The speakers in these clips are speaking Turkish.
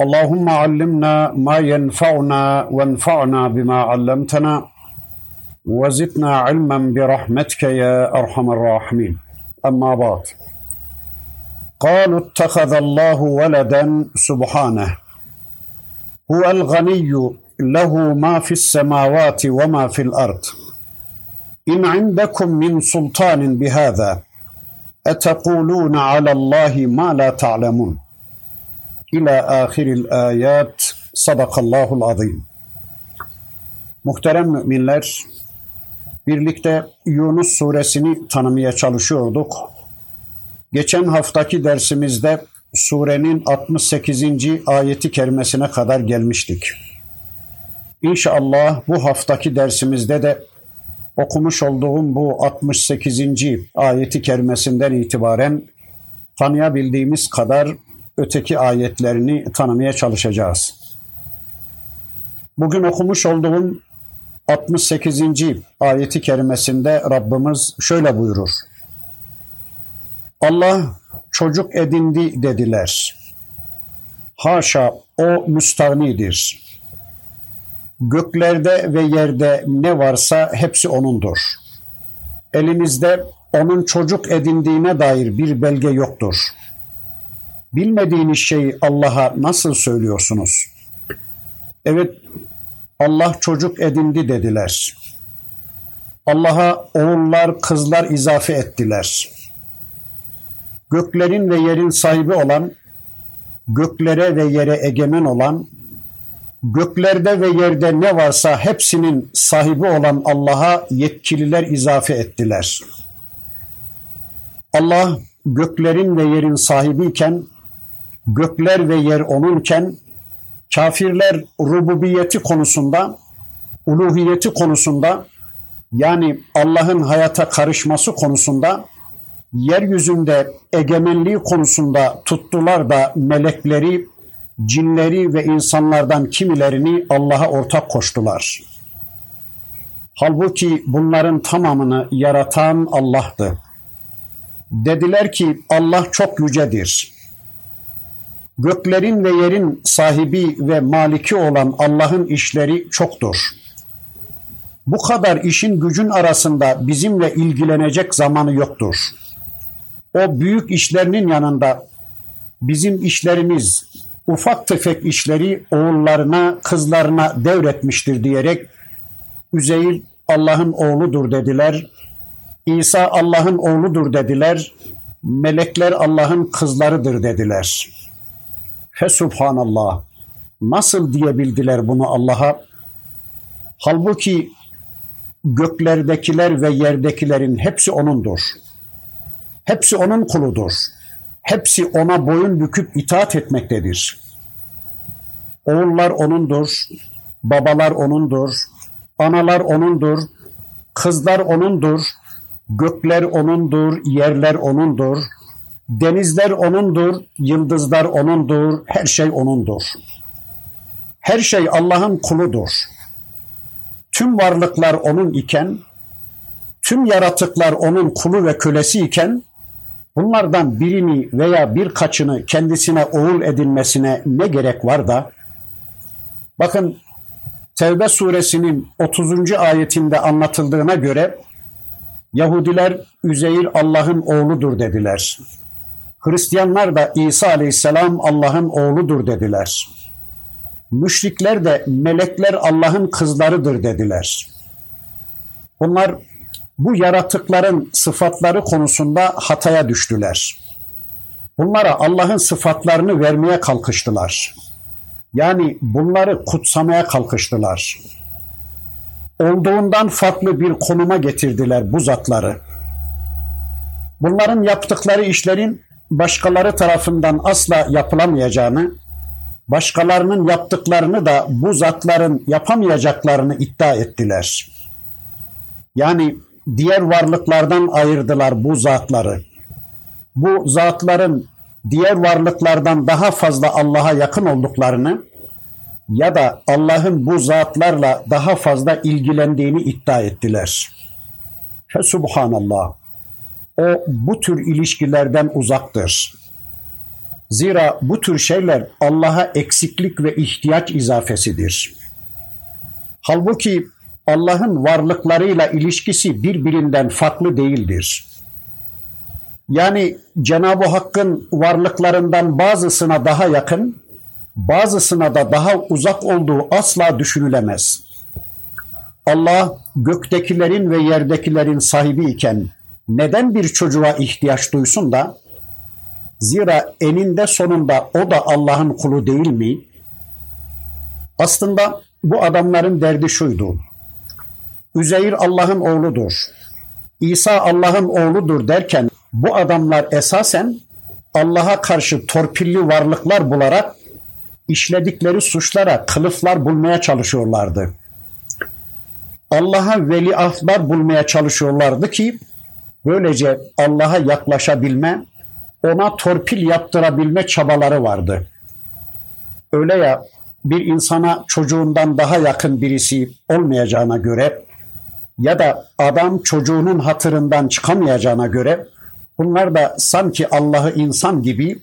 اللهم علمنا ما ينفعنا وانفعنا بما علمتنا وزدنا علما برحمتك يا أرحم الراحمين. أما بعد قالوا اتخذ الله ولدا سبحانه. هو الغني له ما في السماوات وما في الأرض. إن عندكم من سلطان بهذا أتقولون على الله ما لا تعلمون؟ İlâ ahiril ayat. Sadakallahul azim. Muhterem müminler, birlikte Yunus suresini tanımaya çalışıyorduk. Geçen haftaki dersimizde surenin 68. ayeti kerimesine kadar gelmiştik. İnşallah bu haftaki dersimizde de okumuş olduğum bu 68. ayeti kerimesinden itibaren tanıyabildiğimiz kadar öteki ayetlerini tanımaya çalışacağız. Bugün okumuş olduğum 68. ayeti kerimesinde Rabbimiz şöyle buyurur. Allah çocuk edindi dediler. Haşa o müstahnidir. Göklerde ve yerde ne varsa hepsi O'nundur. Elimizde O'nun çocuk edindiğine dair bir belge yoktur. Bilmediğiniz şeyi Allah'a nasıl söylüyorsunuz? Evet, Allah çocuk edindi dediler. Allah'a oğullar, kızlar izafe ettiler. Göklerin ve yerin sahibi olan, göklere ve yere egemen olan, göklerde ve yerde ne varsa hepsinin sahibi olan Allah'a yetkililer izafe ettiler. Allah göklerin ve yerin sahibiyken, gökler ve yer onunken, kafirler rububiyeti konusunda, uluhiyeti konusunda, yani Allah'ın hayata karışması konusunda, yeryüzünde egemenliği konusunda tuttular da melekleri, cinleri ve insanlardan kimilerini Allah'a ortak koştular. Halbuki bunların tamamını yaratan Allah'tı. Dediler ki Allah çok yücedir. Göklerin ve yerin sahibi ve maliki olan Allah'ın işleri çoktur. Bu kadar işin gücün arasında bizimle ilgilenecek zamanı yoktur. O büyük işlerinin yanında bizim işlerimiz, ufak tefek işleri oğullarına, kızlarına devretmiştir diyerek Üzeyir Allah'ın oğludur dediler. İsa Allah'ın oğludur dediler. Melekler Allah'ın kızlarıdır dediler. Fesubhanallah. Nasıl diyebildiler bunu Allah'a? Halbuki göklerdekiler ve yerdekilerin hepsi O'nundur. Hepsi O'nun kuludur. Hepsi O'na boyun büküp itaat etmektedir. Oğullar O'nundur, babalar O'nundur, analar O'nundur, kızlar O'nundur, gökler O'nundur, yerler O'nundur, denizler O'nundur, yıldızlar O'nundur, her şey O'nundur. Her şey Allah'ın kuludur. Tüm varlıklar O'nun iken, tüm yaratıklar O'nun kulu ve kölesi iken, bunlardan birini veya birkaçını kendisine oğul edinmesine ne gerek var da, bakın Tevbe suresinin 30. ayetinde anlatıldığına göre Yahudiler Üzeyir Allah'ın oğludur dediler. Hristiyanlar da İsa aleyhisselam Allah'ın oğludur dediler. Müşrikler de melekler Allah'ın kızlarıdır dediler. Bunlar bu yaratıkların sıfatları konusunda hataya düştüler. Bunlara Allah'ın sıfatlarını vermeye kalkıştılar. Yani bunları kutsamaya kalkıştılar. Olduğundan farklı bir konuma getirdiler bu zatları. Bunların yaptıkları işlerin başkaları tarafından asla yapılamayacağını, Başkalarının yaptıklarını da bu zatların yapamayacaklarını iddia ettiler. Yani diğer varlıklardan ayırdılar bu zatları. Bu zatların diğer varlıklardan daha fazla Allah'a yakın olduklarını ya da Allah'ın bu zatlarla daha fazla ilgilendiğini iddia ettiler. Fe subhanallah. O bu tür ilişkilerden uzaktır. Zira bu tür şeyler Allah'a eksiklik ve ihtiyaç izafesidir. Halbuki Allah'ın varlıklarıyla ilişkisi birbirinden farklı değildir. Yani Cenab-ı Hakk'ın varlıklarından bazısına daha yakın, bazısına da daha uzak olduğu asla düşünülemez. Allah göktekilerin ve yerdekilerin sahibi iken neden bir çocuğa ihtiyaç duysun da zira eninde sonunda o da Allah'ın kulu değil mi? Aslında bu adamların derdi şuydu. Üzeyir Allah'ın oğludur. İsa Allah'ın oğludur derken bu adamlar esasen Allah'a karşı torpilli varlıklar bularak işledikleri suçlara kılıflar bulmaya çalışıyorlardı. Allah'a veliahtlar bulmaya çalışıyorlardı ki böylece Allah'a yaklaşabilme, ona torpil yaptırabilme çabaları vardı. Öyle ya bir insana çocuğundan daha yakın birisi olmayacağına göre ya da adam çocuğunun hatırından çıkamayacağına göre bunlar da sanki Allah'ı insan gibi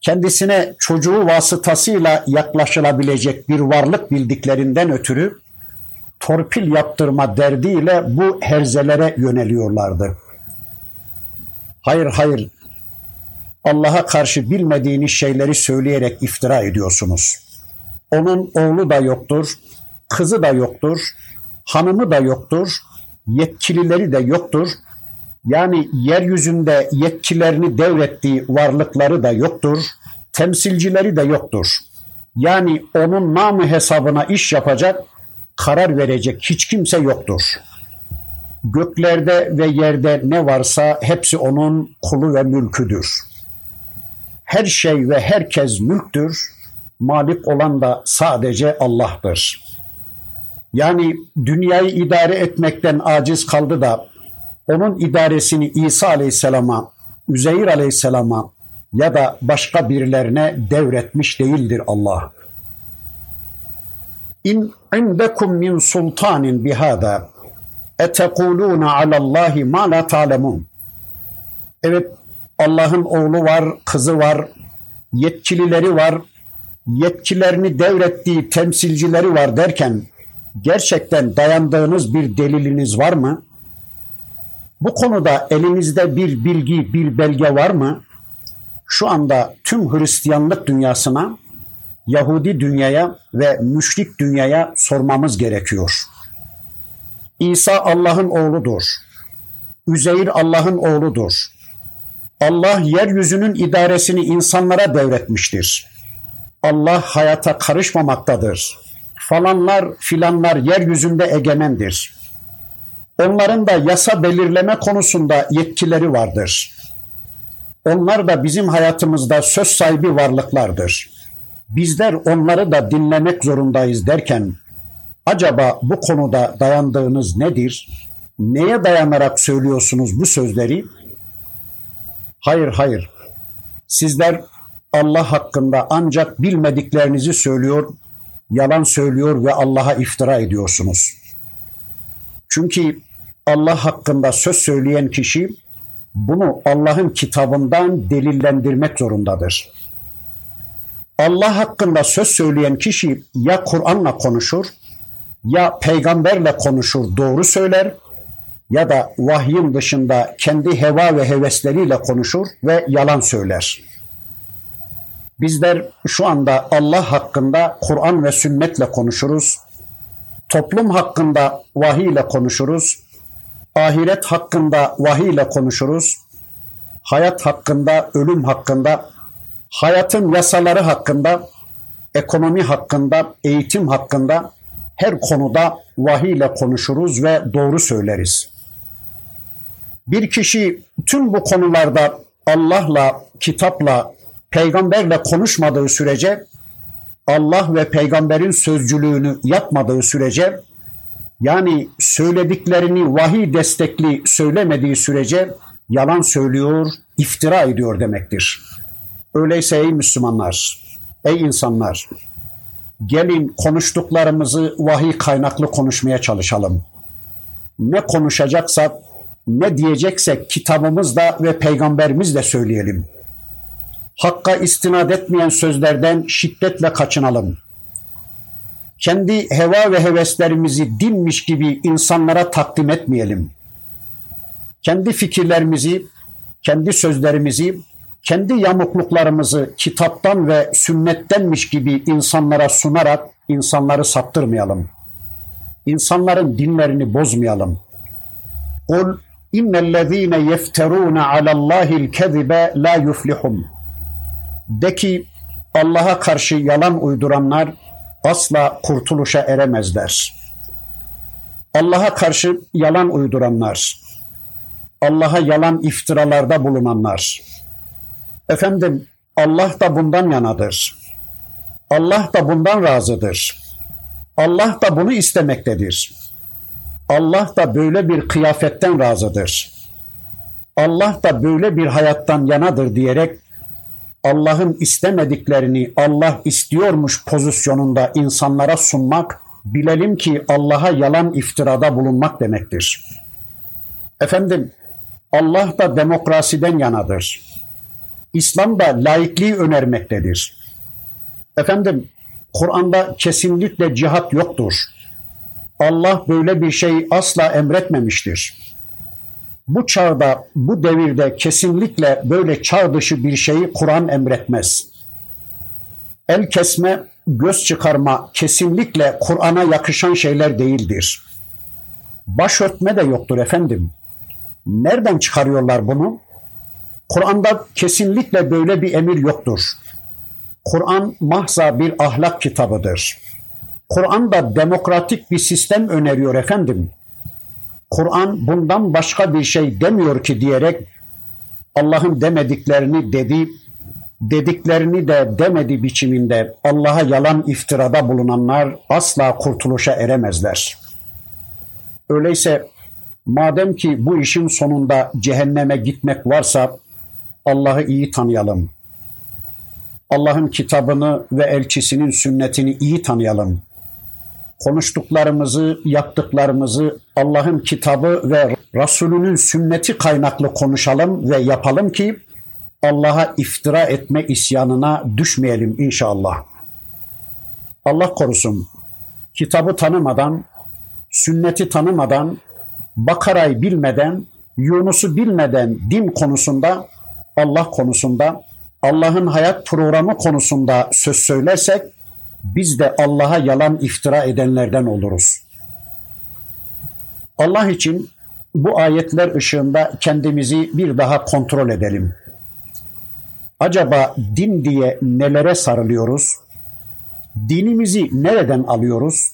kendisine çocuğu vasıtasıyla yaklaşılabilecek bir varlık bildiklerinden ötürü torpil yaptırma derdiyle bu herzelere yöneliyorlardı. Hayır hayır Allah'a karşı bilmediğiniz şeyleri söyleyerek iftira ediyorsunuz. Onun oğlu da yoktur, kızı da yoktur, hanımı da yoktur, yetkilileri de yoktur. Yani yeryüzünde yetkilerini devrettiği varlıkları da yoktur, temsilcileri de yoktur. Yani onun namı hesabına iş yapacak, karar verecek hiç kimse yoktur. Göklerde ve yerde ne varsa hepsi onun kulu ve mülküdür. Her şey ve herkes mülktür. Malik olan da sadece Allah'tır. Yani dünyayı idare etmekten aciz kaldı da onun idaresini İsa Aleyhisselam'a, Üzeyir Aleyhisselam'a ya da başka birilerine devretmiş değildir Allah. İn indekum min sultanin bihada etekuluna alallahi ma la ta'lemun. Evet Allah'ın oğlu var, kızı var, yetkilileri var, yetkilerini devrettiği temsilcileri var derken gerçekten dayandığınız bir deliliniz var mı? Bu konuda elinizde bir bilgi, bir belge var mı? Şu anda tüm Hristiyanlık dünyasına, Yahudi dünyaya ve müşrik dünyaya sormamız gerekiyor. İsa Allah'ın oğludur. Üzeyir Allah'ın oğludur. Allah yeryüzünün idaresini insanlara devretmiştir. Allah hayata karışmamaktadır falanlar filanlar yeryüzünde egemendir. Onların da yasa belirleme konusunda yetkileri vardır. Onlar da bizim hayatımızda söz sahibi varlıklardır. Bizler onları da dinlemek zorundayız derken acaba bu konuda dayandığınız nedir? Neye dayanarak söylüyorsunuz bu sözleri? Hayır hayır. Sizler Allah hakkında ancak bilmediklerinizi söylüyor, yalan söylüyor ve Allah'a iftira ediyorsunuz. Çünkü Allah hakkında söz söyleyen kişi bunu Allah'ın kitabından delillendirmek zorundadır. Allah hakkında söz söyleyen kişi ya Kur'an'la konuşur, ya peygamberle konuşur, doğru söyler ya da vahyin dışında kendi heva ve hevesleriyle konuşur ve yalan söyler. Bizler şu anda Allah hakkında Kur'an ve sünnetle konuşuruz. Toplum hakkında vahiy ile konuşuruz. Ahiret hakkında vahiy ile konuşuruz. Hayat hakkında, ölüm hakkında, hayatın yasaları hakkında, ekonomi hakkında, eğitim hakkında her konuda vahiy ile konuşuruz ve doğru söyleriz. Bir kişi tüm bu konularda Allah'la, kitapla, peygamberle konuşmadığı sürece Allah ve peygamberin sözcülüğünü yapmadığı sürece yani söylediklerini vahiy destekli söylemediği sürece yalan söylüyor, iftira ediyor demektir. Öyleyse ey Müslümanlar, ey insanlar, gelin konuştuklarımızı vahiy kaynaklı konuşmaya çalışalım. Ne konuşacaksak, ne diyeceksek kitabımızda ve peygamberimizle söyleyelim. Hakka istinad etmeyen sözlerden şiddetle kaçınalım. Kendi heva ve heveslerimizi dinmiş gibi insanlara takdim etmeyelim. Kendi fikirlerimizi, kendi sözlerimizi, kendi yamukluklarımızı kitaptan ve sünnettenmiş gibi insanlara sunarak insanları saptırmayalım. İnsanların dinlerini bozmayalım. Kul innellezîne yefterûne alallâhil kezibe la yuflihun. De ki Allah'a karşı yalan uyduranlar asla kurtuluşa eremezler. Allah'a karşı yalan uyduranlar, Allah'a yalan iftiralarda bulunanlar, efendim Allah da bundan yanadır. Allah da bundan razıdır. Allah da bunu istemektedir. Allah da böyle bir kıyafetten razıdır. Allah da böyle bir hayattan yanadır diyerek Allah'ın istemediklerini Allah istiyormuş pozisyonunda insanlara sunmak, bilelim ki Allah'a yalan iftirada bulunmak demektir. Efendim, Allah da demokrasiden yanadır. İslam da laikliği önermektedir. Efendim, Kur'an'da kesinlikle cihat yoktur. Allah böyle bir şey asla emretmemiştir bu çağda, bu devirde kesinlikle böyle çağ dışı bir şeyi Kur'an emretmez. El kesme, göz çıkarma kesinlikle Kur'an'a yakışan şeyler değildir. Başörtme de yoktur efendim. Nereden çıkarıyorlar bunu? Kur'an'da kesinlikle böyle bir emir yoktur. Kur'an mahza bir ahlak kitabıdır. Kur'an da demokratik bir sistem öneriyor efendim. Kur'an bundan başka bir şey demiyor ki diyerek Allah'ın demediklerini dedi, dediklerini de demedi biçiminde Allah'a yalan iftirada bulunanlar asla kurtuluşa eremezler. Öyleyse madem ki bu işin sonunda cehenneme gitmek varsa Allah'ı iyi tanıyalım. Allah'ın kitabını ve elçisinin sünnetini iyi tanıyalım konuştuklarımızı, yaptıklarımızı Allah'ın kitabı ve Resulünün sünneti kaynaklı konuşalım ve yapalım ki Allah'a iftira etme isyanına düşmeyelim inşallah. Allah korusun. Kitabı tanımadan, sünneti tanımadan, Bakara'yı bilmeden, Yunus'u bilmeden din konusunda, Allah konusunda, Allah'ın hayat programı konusunda söz söylersek biz de Allah'a yalan iftira edenlerden oluruz. Allah için bu ayetler ışığında kendimizi bir daha kontrol edelim. Acaba din diye nelere sarılıyoruz? Dinimizi nereden alıyoruz?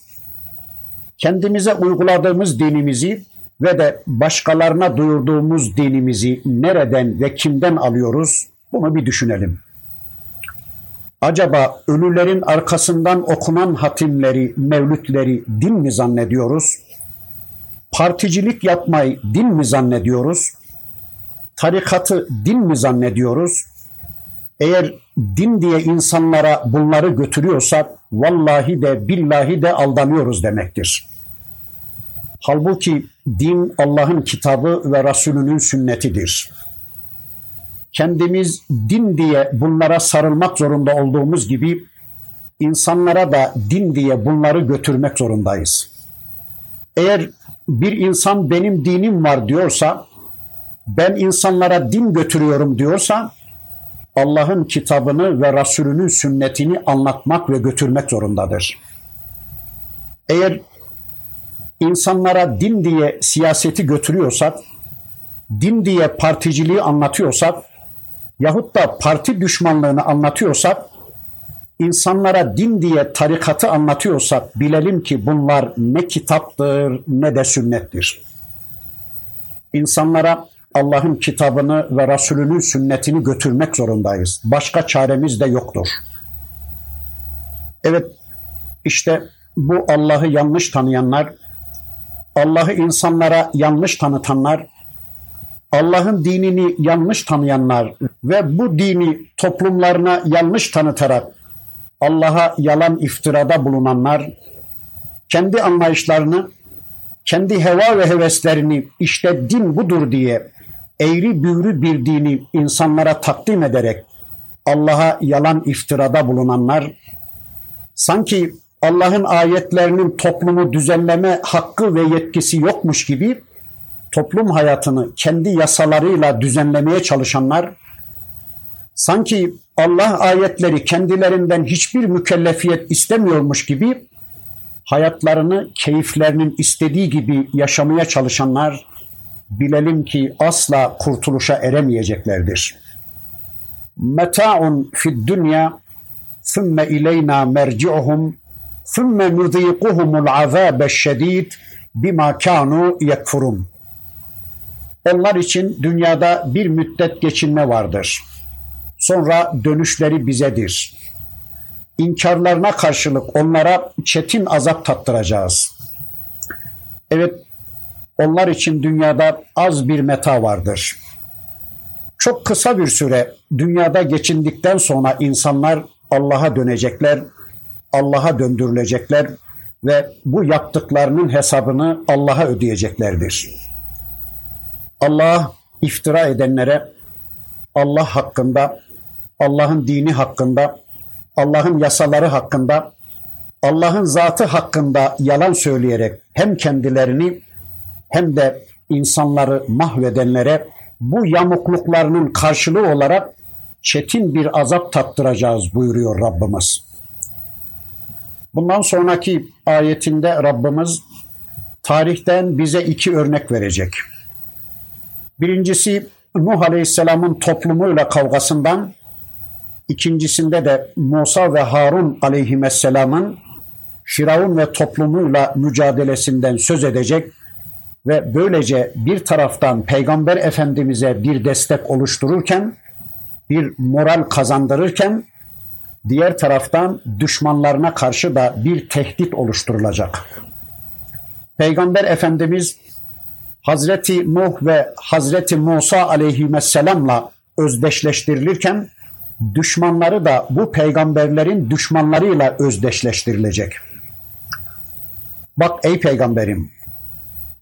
Kendimize uyguladığımız dinimizi ve de başkalarına duyurduğumuz dinimizi nereden ve kimden alıyoruz? Bunu bir düşünelim. Acaba ölülerin arkasından okunan hatimleri, mevlütleri din mi zannediyoruz? Particilik yapmayı din mi zannediyoruz? Tarikatı din mi zannediyoruz? Eğer din diye insanlara bunları götürüyorsak vallahi de billahi de aldanıyoruz demektir. Halbuki din Allah'ın kitabı ve Resulünün sünnetidir kendimiz din diye bunlara sarılmak zorunda olduğumuz gibi insanlara da din diye bunları götürmek zorundayız. Eğer bir insan benim dinim var diyorsa, ben insanlara din götürüyorum diyorsa, Allah'ın kitabını ve Resulünün sünnetini anlatmak ve götürmek zorundadır. Eğer insanlara din diye siyaseti götürüyorsak, din diye particiliği anlatıyorsak, yahut da parti düşmanlığını anlatıyorsak, insanlara din diye tarikatı anlatıyorsak bilelim ki bunlar ne kitaptır ne de sünnettir. İnsanlara Allah'ın kitabını ve Resulünün sünnetini götürmek zorundayız. Başka çaremiz de yoktur. Evet işte bu Allah'ı yanlış tanıyanlar, Allah'ı insanlara yanlış tanıtanlar, Allah'ın dinini yanlış tanıyanlar ve bu dini toplumlarına yanlış tanıtarak Allah'a yalan iftirada bulunanlar, kendi anlayışlarını, kendi heva ve heveslerini işte din budur diye eğri büğrü bir dini insanlara takdim ederek Allah'a yalan iftirada bulunanlar, sanki Allah'ın ayetlerinin toplumu düzenleme hakkı ve yetkisi yokmuş gibi toplum hayatını kendi yasalarıyla düzenlemeye çalışanlar sanki Allah ayetleri kendilerinden hiçbir mükellefiyet istemiyormuş gibi hayatlarını keyiflerinin istediği gibi yaşamaya çalışanlar bilelim ki asla kurtuluşa eremeyeceklerdir. Meta'un fid dünya sümme ileyna merci'uhum ثُمَّ نُذِيقُهُمُ الْعَذَابَ الشَّد۪يدِ بِمَا كَانُوا يَكْفُرُونَ Onlar için dünyada bir müddet geçinme vardır. Sonra dönüşleri bizedir. İnkarlarına karşılık onlara çetin azap tattıracağız. Evet, onlar için dünyada az bir meta vardır. Çok kısa bir süre dünyada geçindikten sonra insanlar Allah'a dönecekler, Allah'a döndürülecekler ve bu yaptıklarının hesabını Allah'a ödeyeceklerdir. Allah iftira edenlere Allah hakkında, Allah'ın dini hakkında, Allah'ın yasaları hakkında, Allah'ın zatı hakkında yalan söyleyerek hem kendilerini hem de insanları mahvedenlere bu yamukluklarının karşılığı olarak çetin bir azap tattıracağız buyuruyor Rabbimiz. Bundan sonraki ayetinde Rabbimiz tarihten bize iki örnek verecek. Birincisi Nuh Aleyhisselam'ın toplumuyla kavgasından, ikincisinde de Musa ve Harun Aleyhisselam'ın Firavun ve toplumuyla mücadelesinden söz edecek ve böylece bir taraftan Peygamber Efendimiz'e bir destek oluştururken, bir moral kazandırırken, diğer taraftan düşmanlarına karşı da bir tehdit oluşturulacak. Peygamber Efendimiz Hazreti Nuh ve Hazreti Musa aleyhisselamla özdeşleştirilirken düşmanları da bu peygamberlerin düşmanlarıyla özdeşleştirilecek. Bak ey peygamberim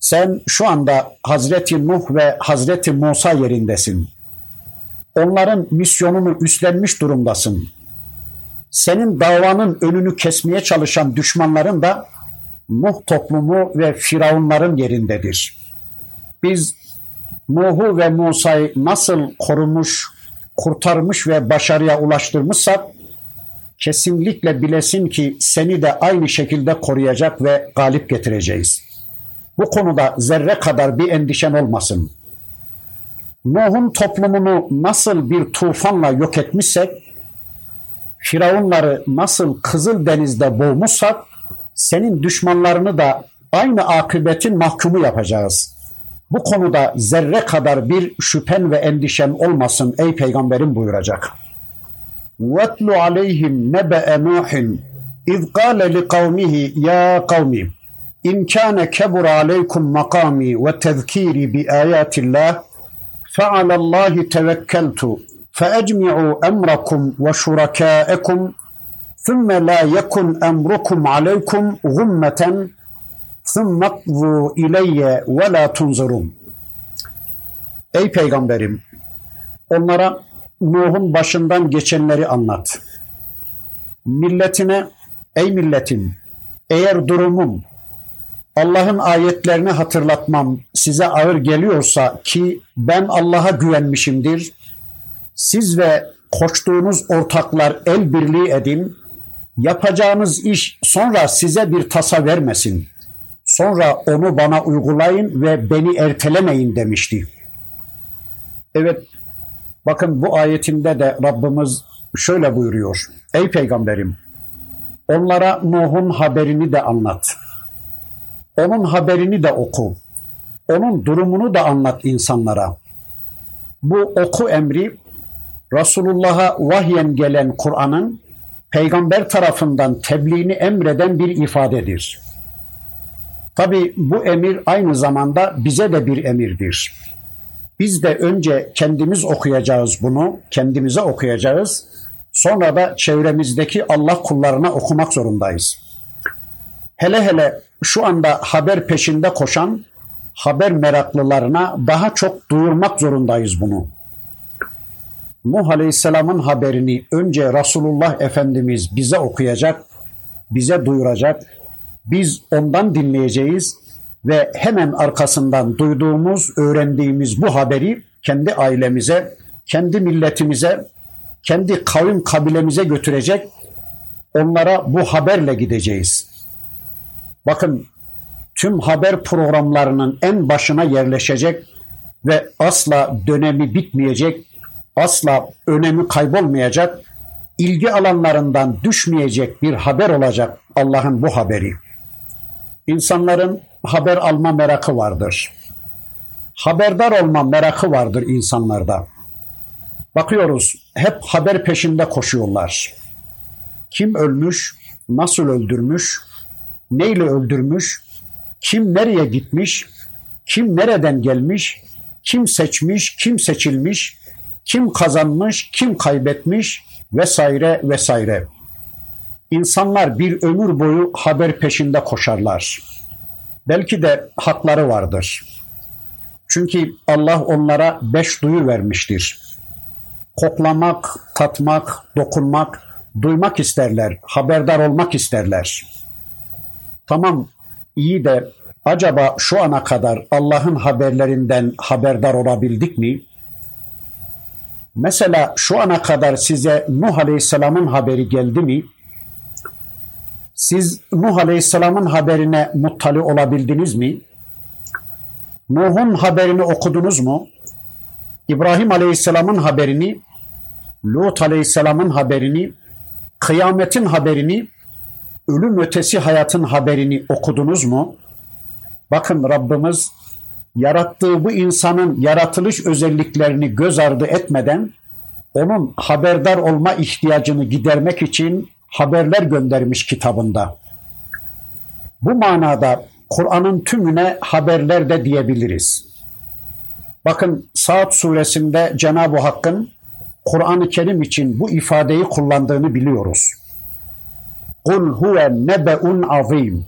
sen şu anda Hazreti Nuh ve Hazreti Musa yerindesin. Onların misyonunu üstlenmiş durumdasın. Senin davanın önünü kesmeye çalışan düşmanların da Nuh toplumu ve Firavunların yerindedir. Biz Nuh'u ve Musa'yı nasıl korumuş, kurtarmış ve başarıya ulaştırmışsak kesinlikle bilesin ki seni de aynı şekilde koruyacak ve galip getireceğiz. Bu konuda zerre kadar bir endişen olmasın. Nuh'un toplumunu nasıl bir tufanla yok etmişsek, Firavunları nasıl Kızıl Deniz'de boğmuşsak, senin düşmanlarını da aynı akıbetin mahkumu yapacağız. Bu konuda zerre kadar bir şüphen ve endişen olmasın ey peygamberim buyuracak. وَاتْلُ عَلَيْهِمْ نَبَأَ نُوحٍ اِذْ قَالَ لِقَوْمِهِ يَا قَوْمِ İn kana kebur aleykum makami ve tezkiri bi ayatillah فعلى الله توكلت فأجمعوا أمركم وشركاءكم ثم لا يكن أمركم عليكم غمة ثم اقضوا إلي ولا تنظرون Ey peygamberim onlara Nuh'un başından geçenleri anlat. Milletine ey milletim eğer durumum Allah'ın ayetlerini hatırlatmam size ağır geliyorsa ki ben Allah'a güvenmişimdir. siz ve koştuğunuz ortaklar el birliği edin. Yapacağınız iş sonra size bir tasa vermesin. Sonra onu bana uygulayın ve beni ertelemeyin demişti. Evet, bakın bu ayetinde de Rabbimiz şöyle buyuruyor. Ey peygamberim, onlara Nuh'un haberini de anlat.'' Onun haberini de oku. Onun durumunu da anlat insanlara. Bu oku emri Resulullah'a vahyen gelen Kur'an'ın peygamber tarafından tebliğini emreden bir ifadedir. Tabi bu emir aynı zamanda bize de bir emirdir. Biz de önce kendimiz okuyacağız bunu, kendimize okuyacağız. Sonra da çevremizdeki Allah kullarına okumak zorundayız. Hele hele şu anda haber peşinde koşan haber meraklılarına daha çok duyurmak zorundayız bunu. Nuh Aleyhisselam'ın haberini önce Resulullah Efendimiz bize okuyacak, bize duyuracak. Biz ondan dinleyeceğiz ve hemen arkasından duyduğumuz, öğrendiğimiz bu haberi kendi ailemize, kendi milletimize, kendi kavim kabilemize götürecek. Onlara bu haberle gideceğiz. Bakın tüm haber programlarının en başına yerleşecek ve asla dönemi bitmeyecek, asla önemi kaybolmayacak, ilgi alanlarından düşmeyecek bir haber olacak Allah'ın bu haberi. İnsanların haber alma merakı vardır. Haberdar olma merakı vardır insanlarda. Bakıyoruz hep haber peşinde koşuyorlar. Kim ölmüş, nasıl öldürmüş, neyle öldürmüş, kim nereye gitmiş, kim nereden gelmiş, kim seçmiş, kim seçilmiş, kim kazanmış, kim kaybetmiş vesaire vesaire. İnsanlar bir ömür boyu haber peşinde koşarlar. Belki de hakları vardır. Çünkü Allah onlara beş duyu vermiştir. Koklamak, tatmak, dokunmak, duymak isterler, haberdar olmak isterler. Tamam iyi de acaba şu ana kadar Allah'ın haberlerinden haberdar olabildik mi? Mesela şu ana kadar size Nuh Aleyhisselam'ın haberi geldi mi? Siz Nuh Aleyhisselam'ın haberine muttali olabildiniz mi? Nuh'un haberini okudunuz mu? İbrahim Aleyhisselam'ın haberini, Lut Aleyhisselam'ın haberini, kıyametin haberini, ölüm ötesi hayatın haberini okudunuz mu? Bakın Rabbimiz yarattığı bu insanın yaratılış özelliklerini göz ardı etmeden onun haberdar olma ihtiyacını gidermek için haberler göndermiş kitabında. Bu manada Kur'an'ın tümüne haberler de diyebiliriz. Bakın Saat suresinde Cenab-ı Hakk'ın Kur'an-ı Kerim için bu ifadeyi kullandığını biliyoruz. Kul huve nebe'un azim.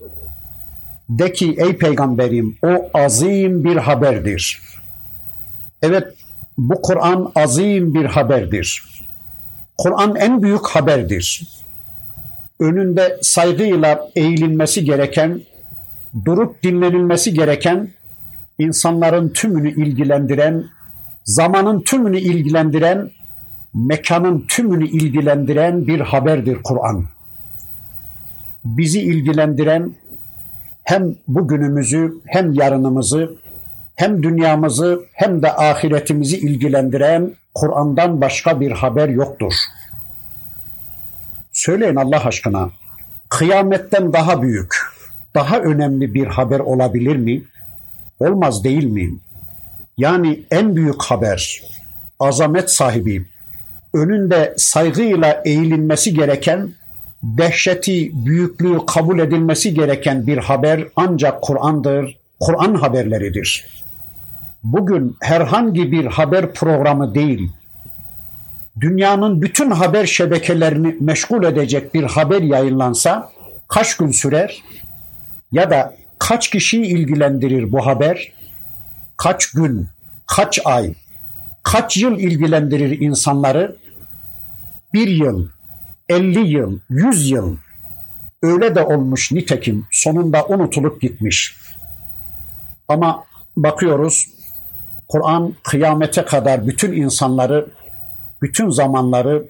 De ki ey peygamberim o azim bir haberdir. Evet bu Kur'an azim bir haberdir. Kur'an en büyük haberdir. Önünde saygıyla eğilinmesi gereken, durup dinlenilmesi gereken, insanların tümünü ilgilendiren, zamanın tümünü ilgilendiren, mekanın tümünü ilgilendiren bir haberdir Kur'an. Bizi ilgilendiren, hem bugünümüzü hem yarınımızı hem dünyamızı hem de ahiretimizi ilgilendiren Kur'an'dan başka bir haber yoktur. Söyleyin Allah aşkına kıyametten daha büyük, daha önemli bir haber olabilir mi? Olmaz değil mi? Yani en büyük haber, azamet sahibi, önünde saygıyla eğilinmesi gereken dehşeti, büyüklüğü kabul edilmesi gereken bir haber ancak Kur'an'dır, Kur'an haberleridir. Bugün herhangi bir haber programı değil, dünyanın bütün haber şebekelerini meşgul edecek bir haber yayınlansa kaç gün sürer? Ya da kaç kişiyi ilgilendirir bu haber? Kaç gün, kaç ay, kaç yıl ilgilendirir insanları? Bir yıl, 50 yıl, 100 yıl öyle de olmuş nitekim sonunda unutulup gitmiş. Ama bakıyoruz Kur'an kıyamete kadar bütün insanları, bütün zamanları,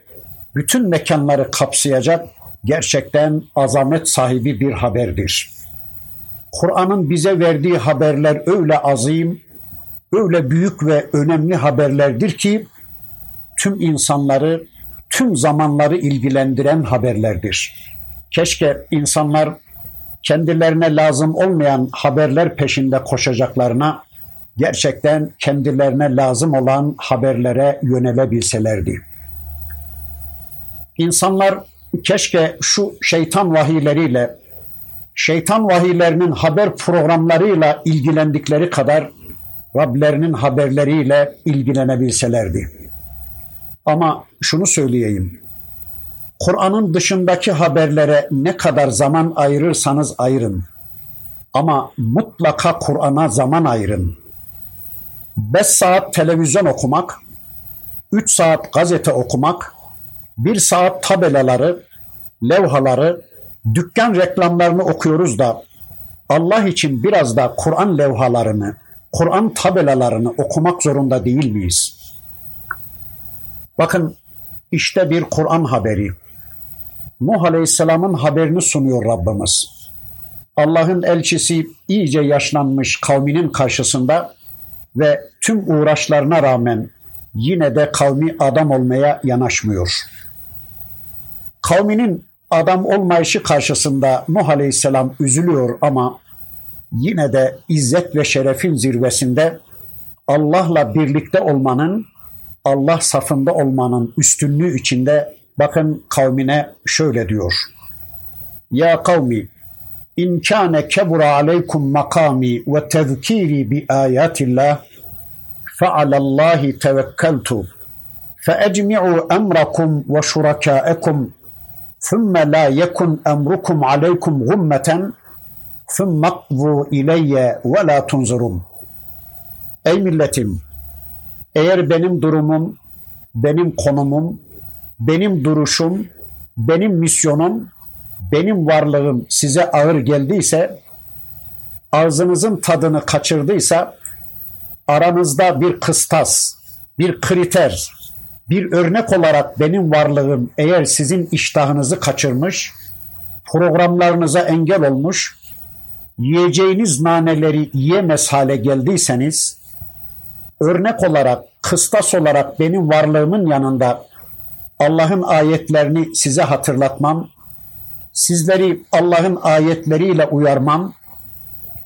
bütün mekanları kapsayacak gerçekten azamet sahibi bir haberdir. Kur'an'ın bize verdiği haberler öyle azim, öyle büyük ve önemli haberlerdir ki tüm insanları tüm zamanları ilgilendiren haberlerdir. Keşke insanlar kendilerine lazım olmayan haberler peşinde koşacaklarına gerçekten kendilerine lazım olan haberlere yönelebilselerdi. İnsanlar keşke şu şeytan vahiyleriyle, şeytan vahiylerinin haber programlarıyla ilgilendikleri kadar Rablerinin haberleriyle ilgilenebilselerdi. Ama şunu söyleyeyim. Kur'an'ın dışındaki haberlere ne kadar zaman ayırırsanız ayırın. Ama mutlaka Kur'an'a zaman ayırın. 5 saat televizyon okumak, 3 saat gazete okumak, 1 saat tabelaları, levhaları, dükkan reklamlarını okuyoruz da Allah için biraz da Kur'an levhalarını, Kur'an tabelalarını okumak zorunda değil miyiz? Bakın işte bir Kur'an haberi. Nuh Aleyhisselam'ın haberini sunuyor Rabbimiz. Allah'ın elçisi iyice yaşlanmış kavminin karşısında ve tüm uğraşlarına rağmen yine de kavmi adam olmaya yanaşmıyor. Kavminin adam olmayışı karşısında Nuh Aleyhisselam üzülüyor ama yine de izzet ve şerefin zirvesinde Allah'la birlikte olmanın, Allah safında olmanın üstünlüğü içinde bakın kavmine şöyle diyor. Ya kavmi in kâne kebura aleykum makami ve tezkiri bi ayatillah fe alallahi tevekkeltu فأجمعوا أمركم وشركاءكم ثم لا يكن أمركم عليكم غمة ثُمَّ اقْضُوا اِلَيَّ وَلَا تُنْظُرُونَ Ey milletim! Eğer benim durumum, benim konumum, benim duruşum, benim misyonum, benim varlığım size ağır geldiyse, ağzınızın tadını kaçırdıysa, aranızda bir kıstas, bir kriter, bir örnek olarak benim varlığım eğer sizin iştahınızı kaçırmış, programlarınıza engel olmuş, yiyeceğiniz naneleri yiyemez hale geldiyseniz, örnek olarak, kıstas olarak benim varlığımın yanında Allah'ın ayetlerini size hatırlatmam, sizleri Allah'ın ayetleriyle uyarmam,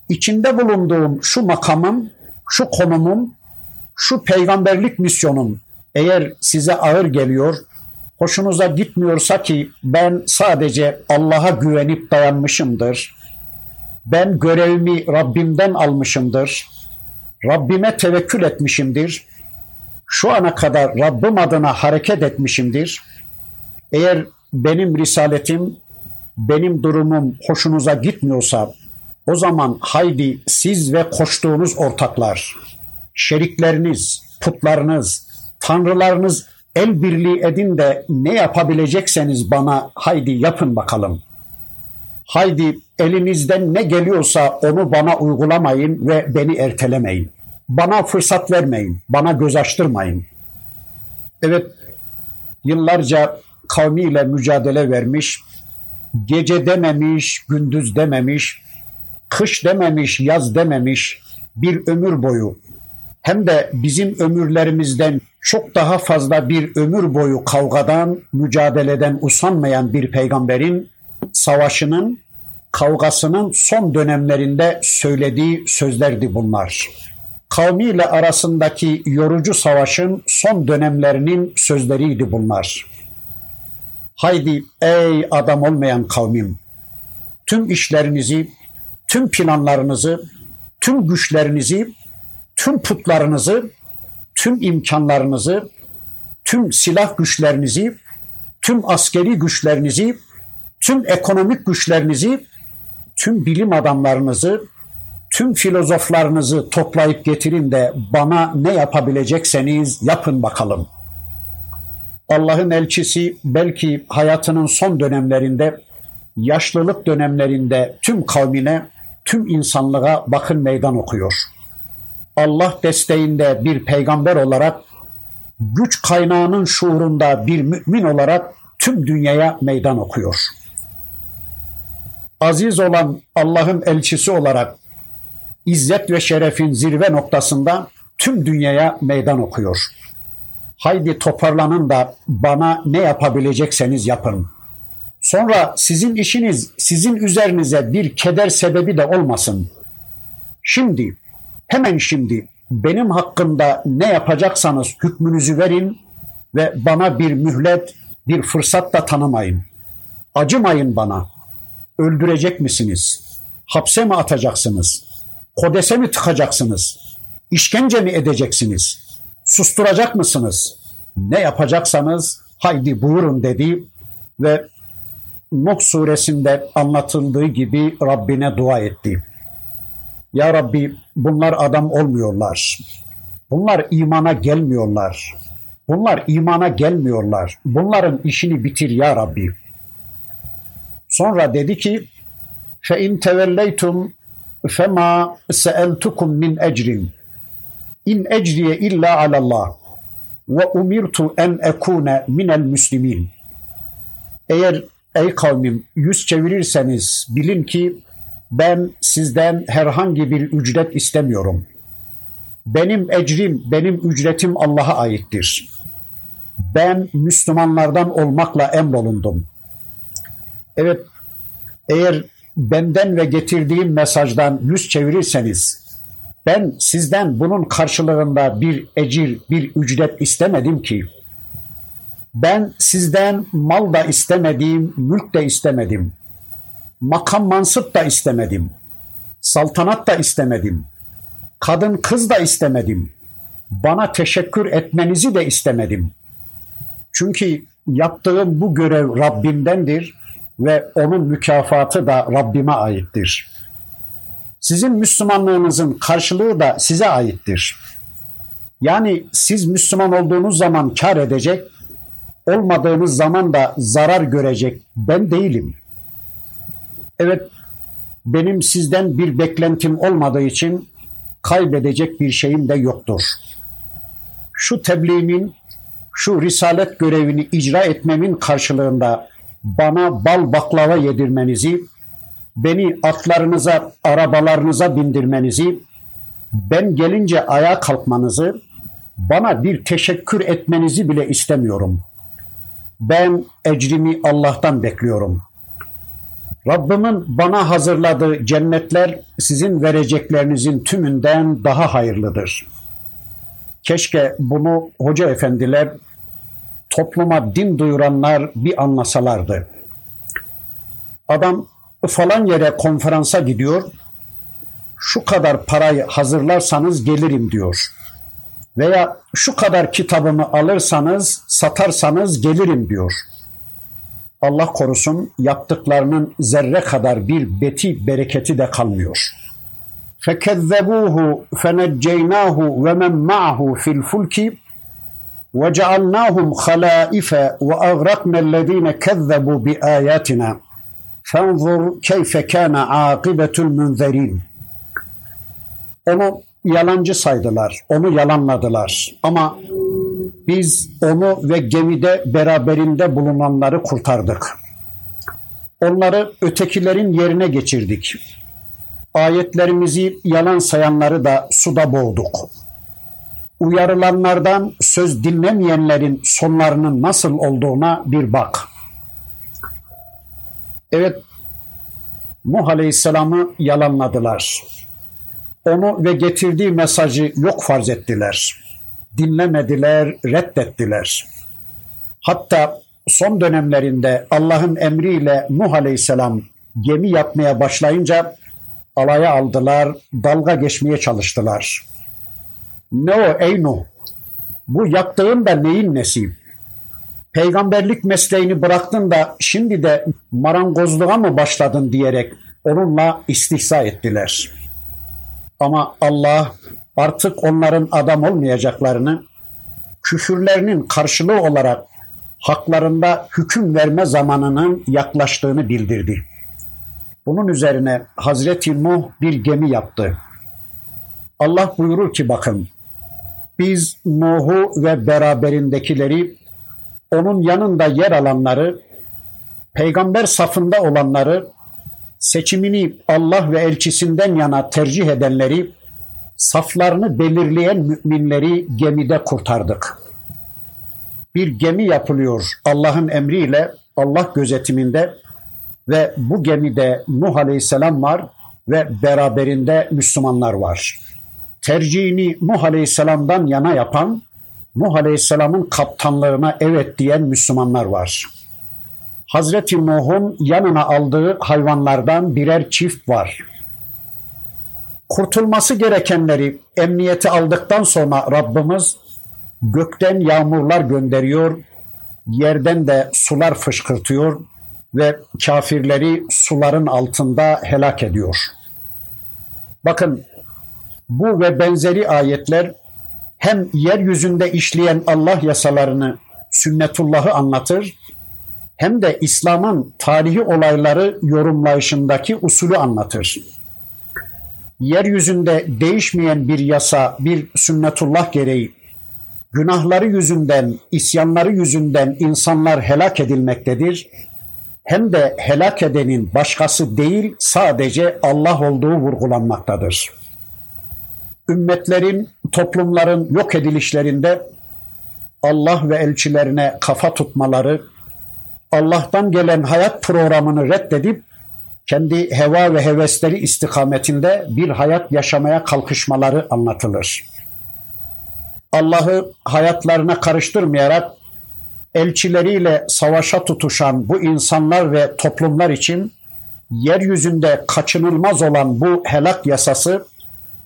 içinde bulunduğum şu makamım, şu konumum, şu peygamberlik misyonum eğer size ağır geliyor, hoşunuza gitmiyorsa ki ben sadece Allah'a güvenip dayanmışımdır ben görevimi Rabbimden almışımdır. Rabbime tevekkül etmişimdir. Şu ana kadar Rabbim adına hareket etmişimdir. Eğer benim risaletim, benim durumum hoşunuza gitmiyorsa o zaman haydi siz ve koştuğunuz ortaklar, şerikleriniz, putlarınız, tanrılarınız el birliği edin de ne yapabilecekseniz bana haydi yapın bakalım. Haydi elinizden ne geliyorsa onu bana uygulamayın ve beni ertelemeyin. Bana fırsat vermeyin, bana göz açtırmayın. Evet, yıllarca kavmiyle mücadele vermiş, gece dememiş, gündüz dememiş, kış dememiş, yaz dememiş bir ömür boyu hem de bizim ömürlerimizden çok daha fazla bir ömür boyu kavgadan, mücadeleden usanmayan bir peygamberin savaşının, kavgasının son dönemlerinde söylediği sözlerdi bunlar. Kavmiyle arasındaki yorucu savaşın son dönemlerinin sözleriydi bunlar. Haydi ey adam olmayan kavmim, tüm işlerinizi, tüm planlarınızı, tüm güçlerinizi, tüm putlarınızı, tüm imkanlarınızı, tüm silah güçlerinizi, tüm askeri güçlerinizi tüm ekonomik güçlerinizi, tüm bilim adamlarınızı, tüm filozoflarınızı toplayıp getirin de bana ne yapabilecekseniz yapın bakalım. Allah'ın elçisi belki hayatının son dönemlerinde, yaşlılık dönemlerinde tüm kavmine, tüm insanlığa bakın meydan okuyor. Allah desteğinde bir peygamber olarak, güç kaynağının şuurunda bir mümin olarak tüm dünyaya meydan okuyor.'' Aziz olan Allah'ın elçisi olarak izzet ve şerefin zirve noktasında tüm dünyaya meydan okuyor. Haydi toparlanın da bana ne yapabilecekseniz yapın. Sonra sizin işiniz sizin üzerinize bir keder sebebi de olmasın. Şimdi, hemen şimdi benim hakkında ne yapacaksanız hükmünüzü verin ve bana bir mühlet, bir fırsat da tanımayın. Acımayın bana. Öldürecek misiniz? Hapse mi atacaksınız? Kodese mi tıkacaksınız? İşkence mi edeceksiniz? Susturacak mısınız? Ne yapacaksanız haydi buyurun dedi ve Nuh suresinde anlatıldığı gibi Rabbine dua etti. Ya Rabbi bunlar adam olmuyorlar. Bunlar imana gelmiyorlar. Bunlar imana gelmiyorlar. Bunların işini bitir ya Rabbi. Sonra dedi ki fe in tevelleytum fe ma seeltukum min ecrin in ecriye illa alallah ve umirtu en ekune minel müslimin. Eğer ey kavmim yüz çevirirseniz bilin ki ben sizden herhangi bir ücret istemiyorum. Benim ecrim, benim ücretim Allah'a aittir. Ben Müslümanlardan olmakla emrolundum.'' Evet, eğer benden ve getirdiğim mesajdan yüz çevirirseniz, ben sizden bunun karşılığında bir ecir, bir ücret istemedim ki. Ben sizden mal da istemedim, mülk de istemedim. Makam mansıp da istemedim. Saltanat da istemedim. Kadın kız da istemedim. Bana teşekkür etmenizi de istemedim. Çünkü yaptığım bu görev Rabbimdendir ve onun mükafatı da Rabbime aittir. Sizin Müslümanlığınızın karşılığı da size aittir. Yani siz Müslüman olduğunuz zaman kar edecek, olmadığınız zaman da zarar görecek ben değilim. Evet, benim sizden bir beklentim olmadığı için kaybedecek bir şeyim de yoktur. Şu tebliğimin, şu risalet görevini icra etmemin karşılığında bana bal baklava yedirmenizi, beni atlarınıza, arabalarınıza bindirmenizi, ben gelince ayağa kalkmanızı, bana bir teşekkür etmenizi bile istemiyorum. Ben ecrimi Allah'tan bekliyorum. Rabbimin bana hazırladığı cennetler sizin vereceklerinizin tümünden daha hayırlıdır. Keşke bunu hoca efendiler, topluma din duyuranlar bir anlasalardı. Adam falan yere konferansa gidiyor, şu kadar parayı hazırlarsanız gelirim diyor. Veya şu kadar kitabımı alırsanız, satarsanız gelirim diyor. Allah korusun yaptıklarının zerre kadar bir beti bereketi de kalmıyor. فَكَذَّبُوهُ فَنَجَّيْنَاهُ وَمَنْ مَعَهُ فِي الْفُلْكِ وَجَعَلْنَاهُمْ خَلَائِفَ وَأَغْرَقْنَا الَّذ۪ينَ كَذَّبُوا بِآيَاتِنَا فَانْظُرْ كَيْفَ كَانَ عَاقِبَةُ الْمُنْذَرِينَ Onu yalancı saydılar, onu yalanladılar. Ama biz onu ve gemide beraberinde bulunanları kurtardık. Onları ötekilerin yerine geçirdik. Ayetlerimizi yalan sayanları da suda boğduk. Uyarılanlardan söz dinlemeyenlerin sonlarının nasıl olduğuna bir bak. Evet, Nuh Aleyhisselam'ı yalanladılar. Onu ve getirdiği mesajı yok farz ettiler dinlemediler, reddettiler. Hatta son dönemlerinde Allah'ın emriyle Nuh Aleyhisselam gemi yapmaya başlayınca alaya aldılar, dalga geçmeye çalıştılar. Ne o ey Nuh? Bu yaptığın da neyin nesi? Peygamberlik mesleğini bıraktın da şimdi de marangozluğa mı başladın diyerek onunla istihza ettiler. Ama Allah artık onların adam olmayacaklarını, küfürlerinin karşılığı olarak haklarında hüküm verme zamanının yaklaştığını bildirdi. Bunun üzerine Hazreti Nuh bir gemi yaptı. Allah buyurur ki bakın, biz Nuh'u ve beraberindekileri, onun yanında yer alanları, peygamber safında olanları, seçimini Allah ve elçisinden yana tercih edenleri, saflarını belirleyen müminleri gemide kurtardık. Bir gemi yapılıyor Allah'ın emriyle, Allah gözetiminde ve bu gemide Nuh Aleyhisselam var ve beraberinde Müslümanlar var. Tercihini Nuh Aleyhisselam'dan yana yapan, Nuh Aleyhisselam'ın kaptanlığına evet diyen Müslümanlar var. Hazreti Nuh'un yanına aldığı hayvanlardan birer çift var. Kurtulması gerekenleri emniyeti aldıktan sonra Rabbimiz gökten yağmurlar gönderiyor, yerden de sular fışkırtıyor ve kafirleri suların altında helak ediyor. Bakın bu ve benzeri ayetler hem yeryüzünde işleyen Allah yasalarını, sünnetullahı anlatır, hem de İslam'ın tarihi olayları yorumlayışındaki usulü anlatır. Yeryüzünde değişmeyen bir yasa, bir sünnetullah gereği günahları yüzünden, isyanları yüzünden insanlar helak edilmektedir. Hem de helak edenin başkası değil sadece Allah olduğu vurgulanmaktadır. Ümmetlerin, toplumların yok edilişlerinde Allah ve elçilerine kafa tutmaları, Allah'tan gelen hayat programını reddedip kendi heva ve hevesleri istikametinde bir hayat yaşamaya kalkışmaları anlatılır. Allah'ı hayatlarına karıştırmayarak elçileriyle savaşa tutuşan bu insanlar ve toplumlar için yeryüzünde kaçınılmaz olan bu helak yasası,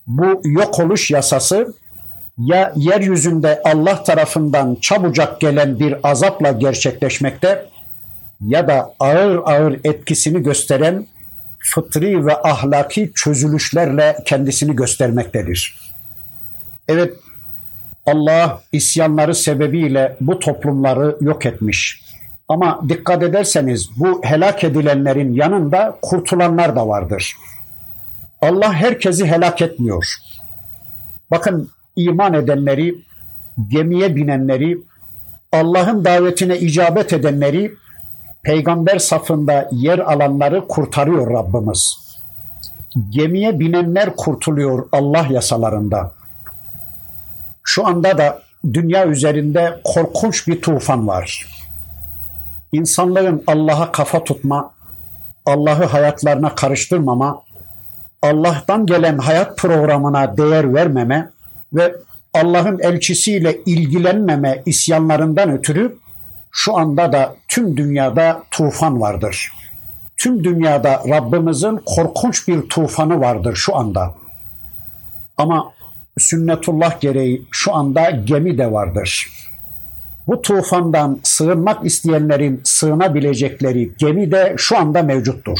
bu yok oluş yasası ya yeryüzünde Allah tarafından çabucak gelen bir azapla gerçekleşmekte ya da ağır ağır etkisini gösteren fıtri ve ahlaki çözülüşlerle kendisini göstermektedir. Evet, Allah isyanları sebebiyle bu toplumları yok etmiş. Ama dikkat ederseniz bu helak edilenlerin yanında kurtulanlar da vardır. Allah herkesi helak etmiyor. Bakın iman edenleri, gemiye binenleri, Allah'ın davetine icabet edenleri peygamber safında yer alanları kurtarıyor Rabbimiz. Gemiye binenler kurtuluyor Allah yasalarında. Şu anda da dünya üzerinde korkunç bir tufan var. İnsanların Allah'a kafa tutma, Allah'ı hayatlarına karıştırmama, Allah'tan gelen hayat programına değer vermeme ve Allah'ın elçisiyle ilgilenmeme isyanlarından ötürü şu anda da tüm dünyada tufan vardır. Tüm dünyada Rabbimizin korkunç bir tufanı vardır şu anda. Ama sünnetullah gereği şu anda gemi de vardır. Bu tufandan sığınmak isteyenlerin sığınabilecekleri gemi de şu anda mevcuttur.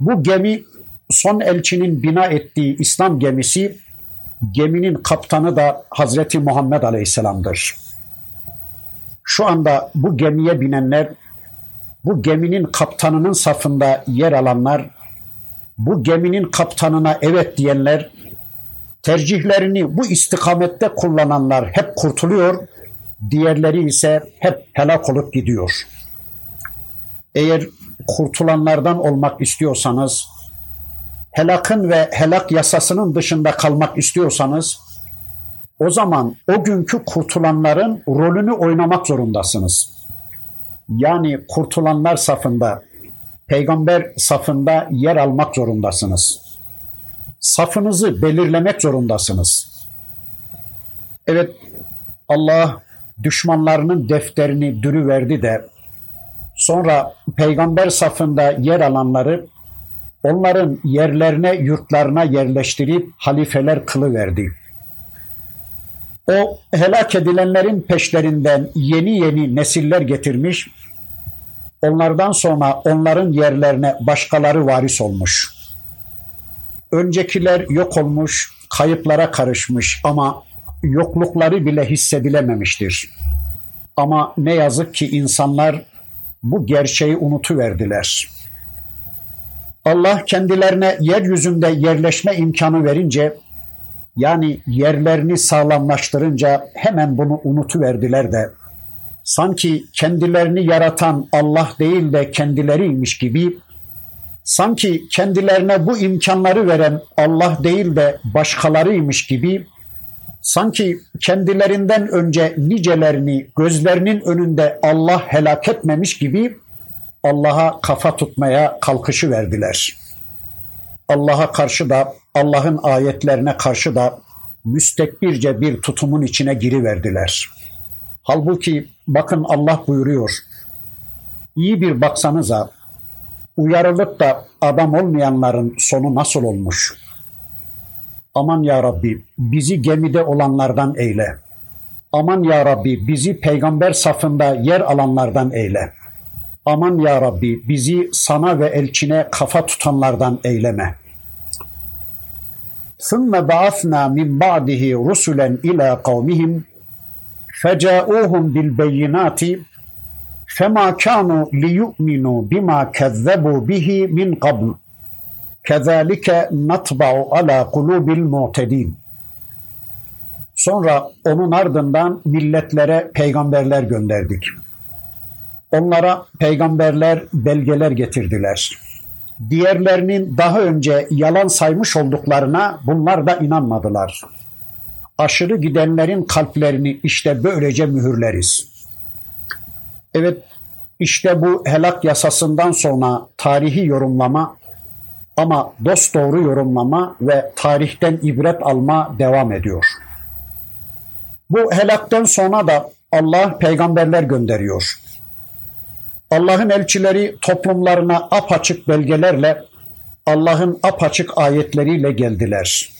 Bu gemi son elçinin bina ettiği İslam gemisi, geminin kaptanı da Hazreti Muhammed Aleyhisselam'dır. Şu anda bu gemiye binenler, bu geminin kaptanının safında yer alanlar, bu geminin kaptanına evet diyenler, tercihlerini bu istikamette kullananlar hep kurtuluyor, diğerleri ise hep helak olup gidiyor. Eğer kurtulanlardan olmak istiyorsanız, helakın ve helak yasasının dışında kalmak istiyorsanız, o zaman o günkü kurtulanların rolünü oynamak zorundasınız. Yani kurtulanlar safında, peygamber safında yer almak zorundasınız. Safınızı belirlemek zorundasınız. Evet Allah düşmanlarının defterini dürü verdi de sonra peygamber safında yer alanları onların yerlerine yurtlarına yerleştirip halifeler kılı verdi. O helak edilenlerin peşlerinden yeni yeni nesiller getirmiş, onlardan sonra onların yerlerine başkaları varis olmuş. Öncekiler yok olmuş, kayıplara karışmış ama yoklukları bile hissedilememiştir. Ama ne yazık ki insanlar bu gerçeği unutuverdiler. Allah kendilerine yeryüzünde yerleşme imkanı verince yani yerlerini sağlamlaştırınca hemen bunu unutuverdiler de. Sanki kendilerini yaratan Allah değil de kendileriymiş gibi sanki kendilerine bu imkanları veren Allah değil de başkalarıymış gibi sanki kendilerinden önce nicelerini gözlerinin önünde Allah helak etmemiş gibi Allah'a kafa tutmaya kalkışı verdiler. Allah'a karşı da Allah'ın ayetlerine karşı da müstekbirce bir tutumun içine giriverdiler. Halbuki bakın Allah buyuruyor. İyi bir baksanıza uyarılıp da adam olmayanların sonu nasıl olmuş? Aman ya Rabbi bizi gemide olanlardan eyle. Aman ya Rabbi bizi peygamber safında yer alanlardan eyle. Aman ya Rabbi bizi sana ve elçine kafa tutanlardan eyleme. ثُمَّ بَعَثْنَا مِنْ بَعْدِهِ رُسُلًا إِلَى قَوْمِهِمْ فَجَاءُوهُمْ بِالْبَيِّنَاتِ فَمَا كَانُوا لِيُؤْمِنُوا بِمَا كَذَّبُوا بِهِ مِنْ قَبْلُ كَذَٰلِكَ نَطْبَعُ عَلَى قُلُوبِ الْمُعْتَدِينَ Sonra onun ardından milletlere peygamberler gönderdik. Onlara peygamberler belgeler getirdiler. Diğerlerinin daha önce yalan saymış olduklarına bunlar da inanmadılar. Aşırı gidenlerin kalplerini işte böylece mühürleriz. Evet, işte bu helak yasasından sonra tarihi yorumlama ama dost doğru yorumlama ve tarihten ibret alma devam ediyor. Bu helakten sonra da Allah peygamberler gönderiyor. Allah'ın elçileri toplumlarına apaçık belgelerle, Allah'ın apaçık ayetleriyle geldiler.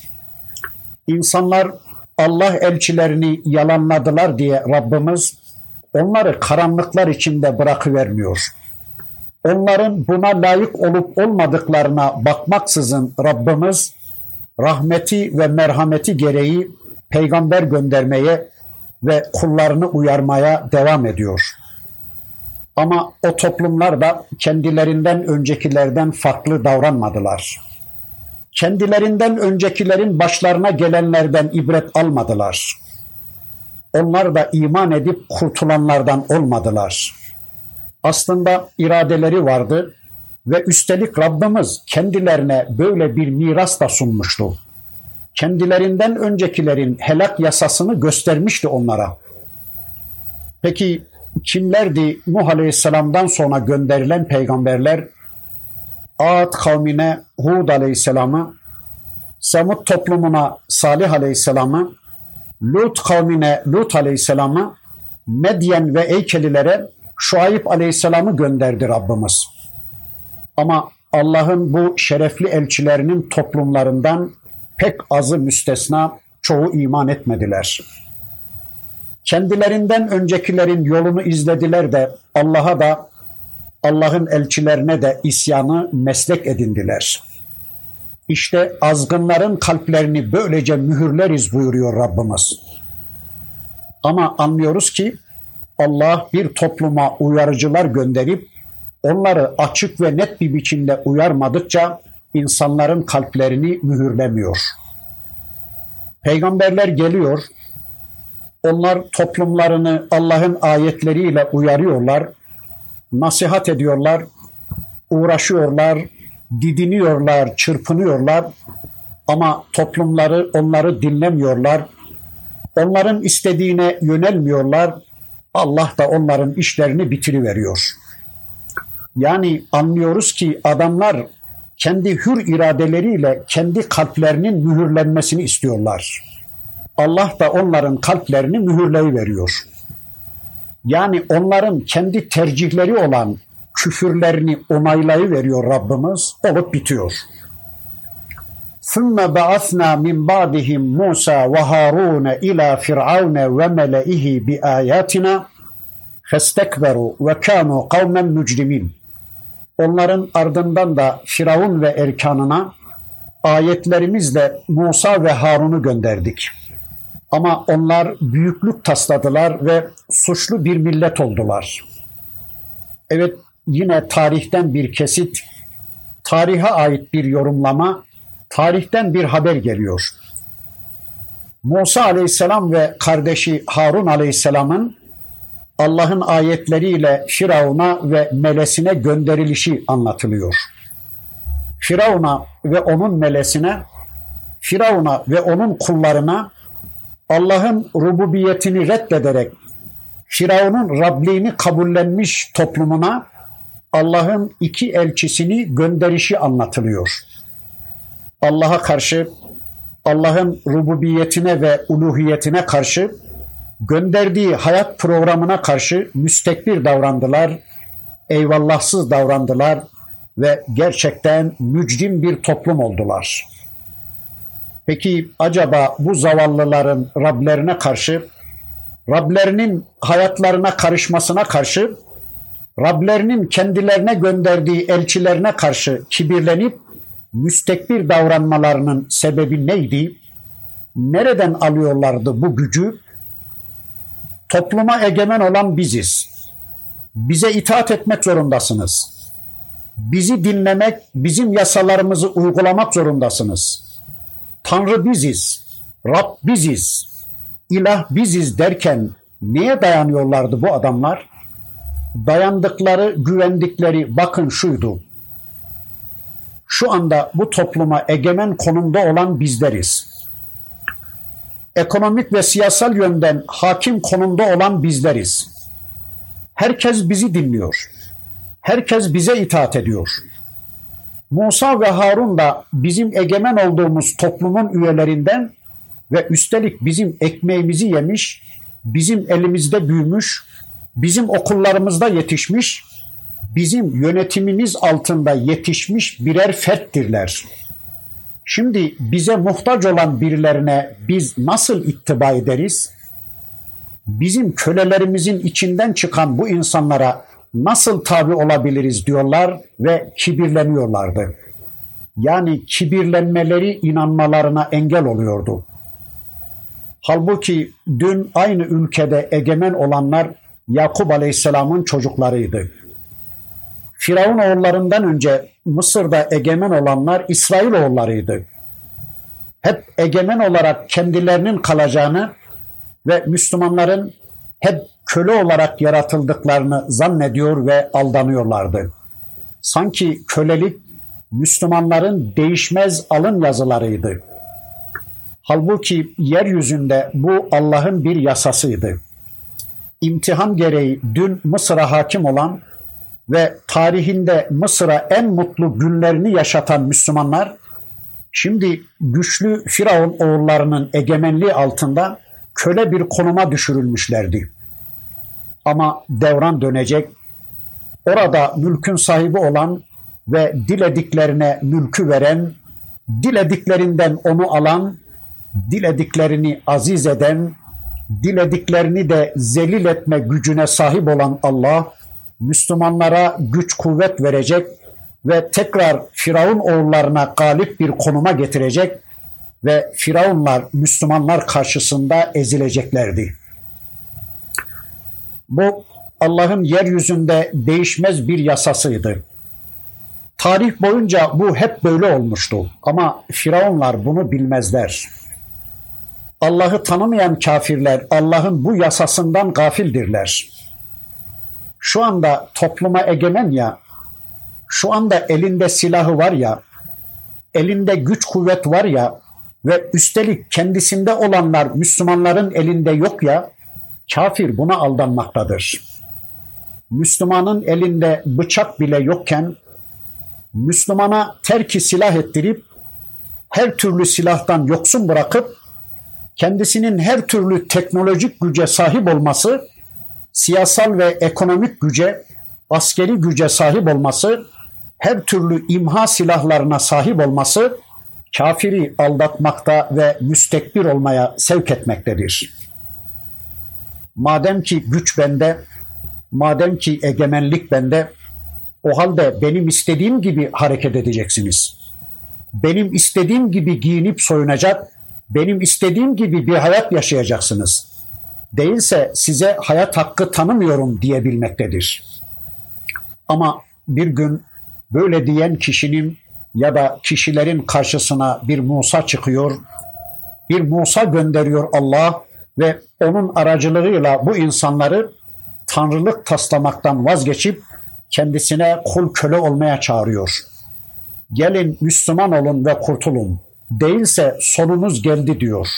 İnsanlar Allah elçilerini yalanladılar diye Rabbimiz onları karanlıklar içinde bırakıvermiyor. Onların buna layık olup olmadıklarına bakmaksızın Rabbimiz rahmeti ve merhameti gereği peygamber göndermeye ve kullarını uyarmaya devam ediyor. Ama o toplumlar da kendilerinden öncekilerden farklı davranmadılar. Kendilerinden öncekilerin başlarına gelenlerden ibret almadılar. Onlar da iman edip kurtulanlardan olmadılar. Aslında iradeleri vardı ve üstelik Rabbimiz kendilerine böyle bir miras da sunmuştu. Kendilerinden öncekilerin helak yasasını göstermişti onlara. Peki kimlerdi Nuh Aleyhisselam'dan sonra gönderilen peygamberler? Ad kavmine Hud Aleyhisselam'ı, Semud toplumuna Salih Aleyhisselam'ı, Lut kavmine Lut Aleyhisselam'ı, Medyen ve Eykelilere Şuayb Aleyhisselam'ı gönderdi Rabbimiz. Ama Allah'ın bu şerefli elçilerinin toplumlarından pek azı müstesna çoğu iman etmediler. Kendilerinden öncekilerin yolunu izlediler de Allah'a da Allah'ın elçilerine de isyanı meslek edindiler. İşte azgınların kalplerini böylece mühürleriz buyuruyor Rabbimiz. Ama anlıyoruz ki Allah bir topluma uyarıcılar gönderip onları açık ve net bir biçimde uyarmadıkça insanların kalplerini mühürlemiyor. Peygamberler geliyor, onlar toplumlarını Allah'ın ayetleriyle uyarıyorlar, nasihat ediyorlar, uğraşıyorlar, didiniyorlar, çırpınıyorlar ama toplumları onları dinlemiyorlar. Onların istediğine yönelmiyorlar. Allah da onların işlerini bitiriveriyor. Yani anlıyoruz ki adamlar kendi hür iradeleriyle kendi kalplerinin mühürlenmesini istiyorlar. Allah da onların kalplerini mühürleyi veriyor. Yani onların kendi tercihleri olan küfürlerini onaylayı veriyor Rabbimiz olup bitiyor. ثُمَّ بَعَثْنَا مِنْ بَعْدِهِمْ مُوسَى وَهَارُونَ إِلَى فِرْعَوْنَ وَمَلَئِهِ بِآيَاتِنَا فَاسْتَكْبَرُوا وَكَانُوا قَوْمًا مُجْرِمِينَ Onların ardından da Firavun ve erkanına ayetlerimizle Musa ve Harun'u gönderdik. Ama onlar büyüklük tasladılar ve suçlu bir millet oldular. Evet yine tarihten bir kesit, tarihe ait bir yorumlama, tarihten bir haber geliyor. Musa aleyhisselam ve kardeşi Harun aleyhisselamın Allah'ın ayetleriyle Firavun'a ve melesine gönderilişi anlatılıyor. Firavun'a ve onun melesine, Firavun'a ve onun kullarına Allah'ın rububiyetini reddederek Firavun'un Rabliğini kabullenmiş toplumuna Allah'ın iki elçisini gönderişi anlatılıyor. Allah'a karşı, Allah'ın rububiyetine ve uluhiyetine karşı gönderdiği hayat programına karşı müstekbir davrandılar, eyvallahsız davrandılar ve gerçekten mücrim bir toplum oldular. Peki acaba bu zavallıların Rablerine karşı, Rablerinin hayatlarına karışmasına karşı, Rablerinin kendilerine gönderdiği elçilerine karşı kibirlenip müstekbir davranmalarının sebebi neydi? Nereden alıyorlardı bu gücü? Topluma egemen olan biziz. Bize itaat etmek zorundasınız. Bizi dinlemek, bizim yasalarımızı uygulamak zorundasınız. Tanrı biziz, Rab biziz, ilah biziz derken neye dayanıyorlardı bu adamlar? Dayandıkları, güvendikleri bakın şuydu. Şu anda bu topluma egemen konumda olan bizleriz. Ekonomik ve siyasal yönden hakim konumda olan bizleriz. Herkes bizi dinliyor. Herkes bize itaat ediyor. Musa ve Harun da bizim egemen olduğumuz toplumun üyelerinden ve üstelik bizim ekmeğimizi yemiş, bizim elimizde büyümüş, bizim okullarımızda yetişmiş, bizim yönetimimiz altında yetişmiş birer ferttirler. Şimdi bize muhtaç olan birilerine biz nasıl ittiba ederiz? Bizim kölelerimizin içinden çıkan bu insanlara nasıl tabi olabiliriz diyorlar ve kibirleniyorlardı. Yani kibirlenmeleri inanmalarına engel oluyordu. Halbuki dün aynı ülkede egemen olanlar Yakup Aleyhisselam'ın çocuklarıydı. Firavun oğullarından önce Mısır'da egemen olanlar İsrail oğullarıydı. Hep egemen olarak kendilerinin kalacağını ve Müslümanların hep köle olarak yaratıldıklarını zannediyor ve aldanıyorlardı. Sanki kölelik Müslümanların değişmez alın yazılarıydı. Halbuki yeryüzünde bu Allah'ın bir yasasıydı. İmtihan gereği dün Mısır'a hakim olan ve tarihinde Mısır'a en mutlu günlerini yaşatan Müslümanlar şimdi güçlü Firavun oğullarının egemenliği altında köle bir konuma düşürülmüşlerdi. Ama devran dönecek. Orada mülkün sahibi olan ve dilediklerine mülkü veren, dilediklerinden onu alan, dilediklerini aziz eden, dilediklerini de zelil etme gücüne sahip olan Allah, Müslümanlara güç kuvvet verecek ve tekrar Firavun oğullarına galip bir konuma getirecek ve Firavunlar Müslümanlar karşısında ezileceklerdi. Bu Allah'ın yeryüzünde değişmez bir yasasıydı. Tarih boyunca bu hep böyle olmuştu ama Firavunlar bunu bilmezler. Allah'ı tanımayan kafirler Allah'ın bu yasasından gafildirler. Şu anda topluma egemen ya, şu anda elinde silahı var ya, elinde güç kuvvet var ya ve üstelik kendisinde olanlar Müslümanların elinde yok ya, kafir buna aldanmaktadır. Müslümanın elinde bıçak bile yokken Müslümana terki silah ettirip her türlü silahtan yoksun bırakıp kendisinin her türlü teknolojik güce sahip olması, siyasal ve ekonomik güce, askeri güce sahip olması, her türlü imha silahlarına sahip olması kafiri aldatmakta ve müstekbir olmaya sevk etmektedir. Madem ki güç bende, madem ki egemenlik bende, o halde benim istediğim gibi hareket edeceksiniz. Benim istediğim gibi giyinip soyunacak, benim istediğim gibi bir hayat yaşayacaksınız. Değilse size hayat hakkı tanımıyorum diyebilmektedir. Ama bir gün böyle diyen kişinin ya da kişilerin karşısına bir Musa çıkıyor, bir Musa gönderiyor Allah ve onun aracılığıyla bu insanları tanrılık taslamaktan vazgeçip kendisine kul köle olmaya çağırıyor. Gelin Müslüman olun ve kurtulun. Değilse sonunuz geldi diyor.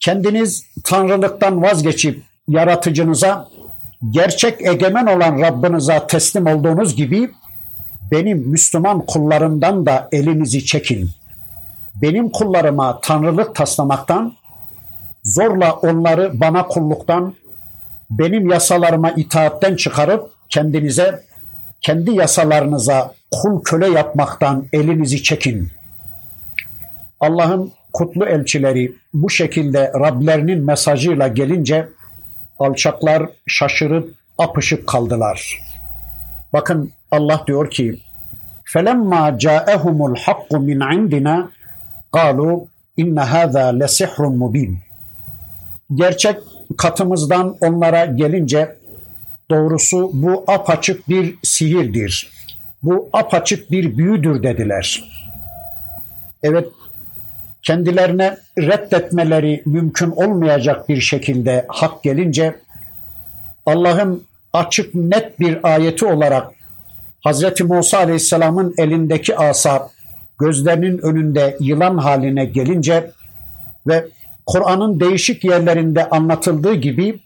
Kendiniz tanrılıktan vazgeçip yaratıcınıza, gerçek egemen olan Rabbinize teslim olduğunuz gibi benim Müslüman kullarımdan da elinizi çekin. Benim kullarıma tanrılık taslamaktan, zorla onları bana kulluktan, benim yasalarıma itaatten çıkarıp kendinize kendi yasalarınıza kul köle yapmaktan elinizi çekin. Allah'ın kutlu elçileri bu şekilde Rablerinin mesajıyla gelince alçaklar şaşırıp apışık kaldılar. Bakın Allah diyor ki فَلَمَّا جَاءَهُمُ الْحَقُّ مِنْ عِنْدِنَا قَالُوا اِنَّ هَذَا لَسِحْرٌ مُبِينٌ Gerçek katımızdan onlara gelince doğrusu bu apaçık bir sihirdir. Bu apaçık bir büyüdür dediler. Evet kendilerine reddetmeleri mümkün olmayacak bir şekilde hak gelince Allah'ın açık net bir ayeti olarak Hazreti Musa Aleyhisselam'ın elindeki asa gözlerinin önünde yılan haline gelince ve Kur'an'ın değişik yerlerinde anlatıldığı gibi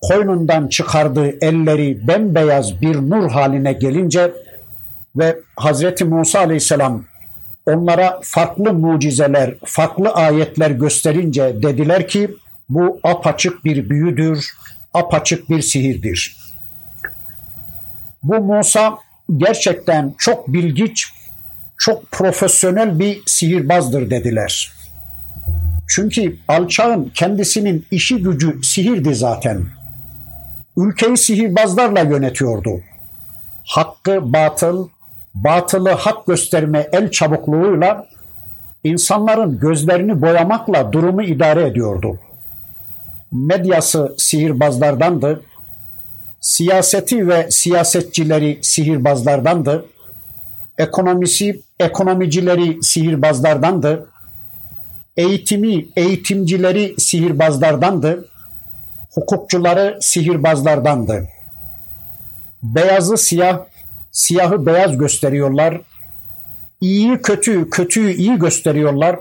koynundan çıkardığı elleri bembeyaz bir nur haline gelince ve Hazreti Musa Aleyhisselam onlara farklı mucizeler, farklı ayetler gösterince dediler ki bu apaçık bir büyüdür, apaçık bir sihirdir. Bu Musa gerçekten çok bilgiç, çok profesyonel bir sihirbazdır dediler. Çünkü alçağın kendisinin işi gücü sihirdi zaten. Ülkeyi sihirbazlarla yönetiyordu. Hakkı batıl, batılı hak gösterme el çabukluğuyla insanların gözlerini boyamakla durumu idare ediyordu. Medyası sihirbazlardandı. Siyaseti ve siyasetçileri sihirbazlardandı. Ekonomisi, ekonomicileri sihirbazlardandı. Eğitimi, eğitimcileri sihirbazlardandı. Hukukçuları sihirbazlardandı. Beyazı siyah, siyahı beyaz gösteriyorlar. İyiyi kötü, kötüyü iyi gösteriyorlar.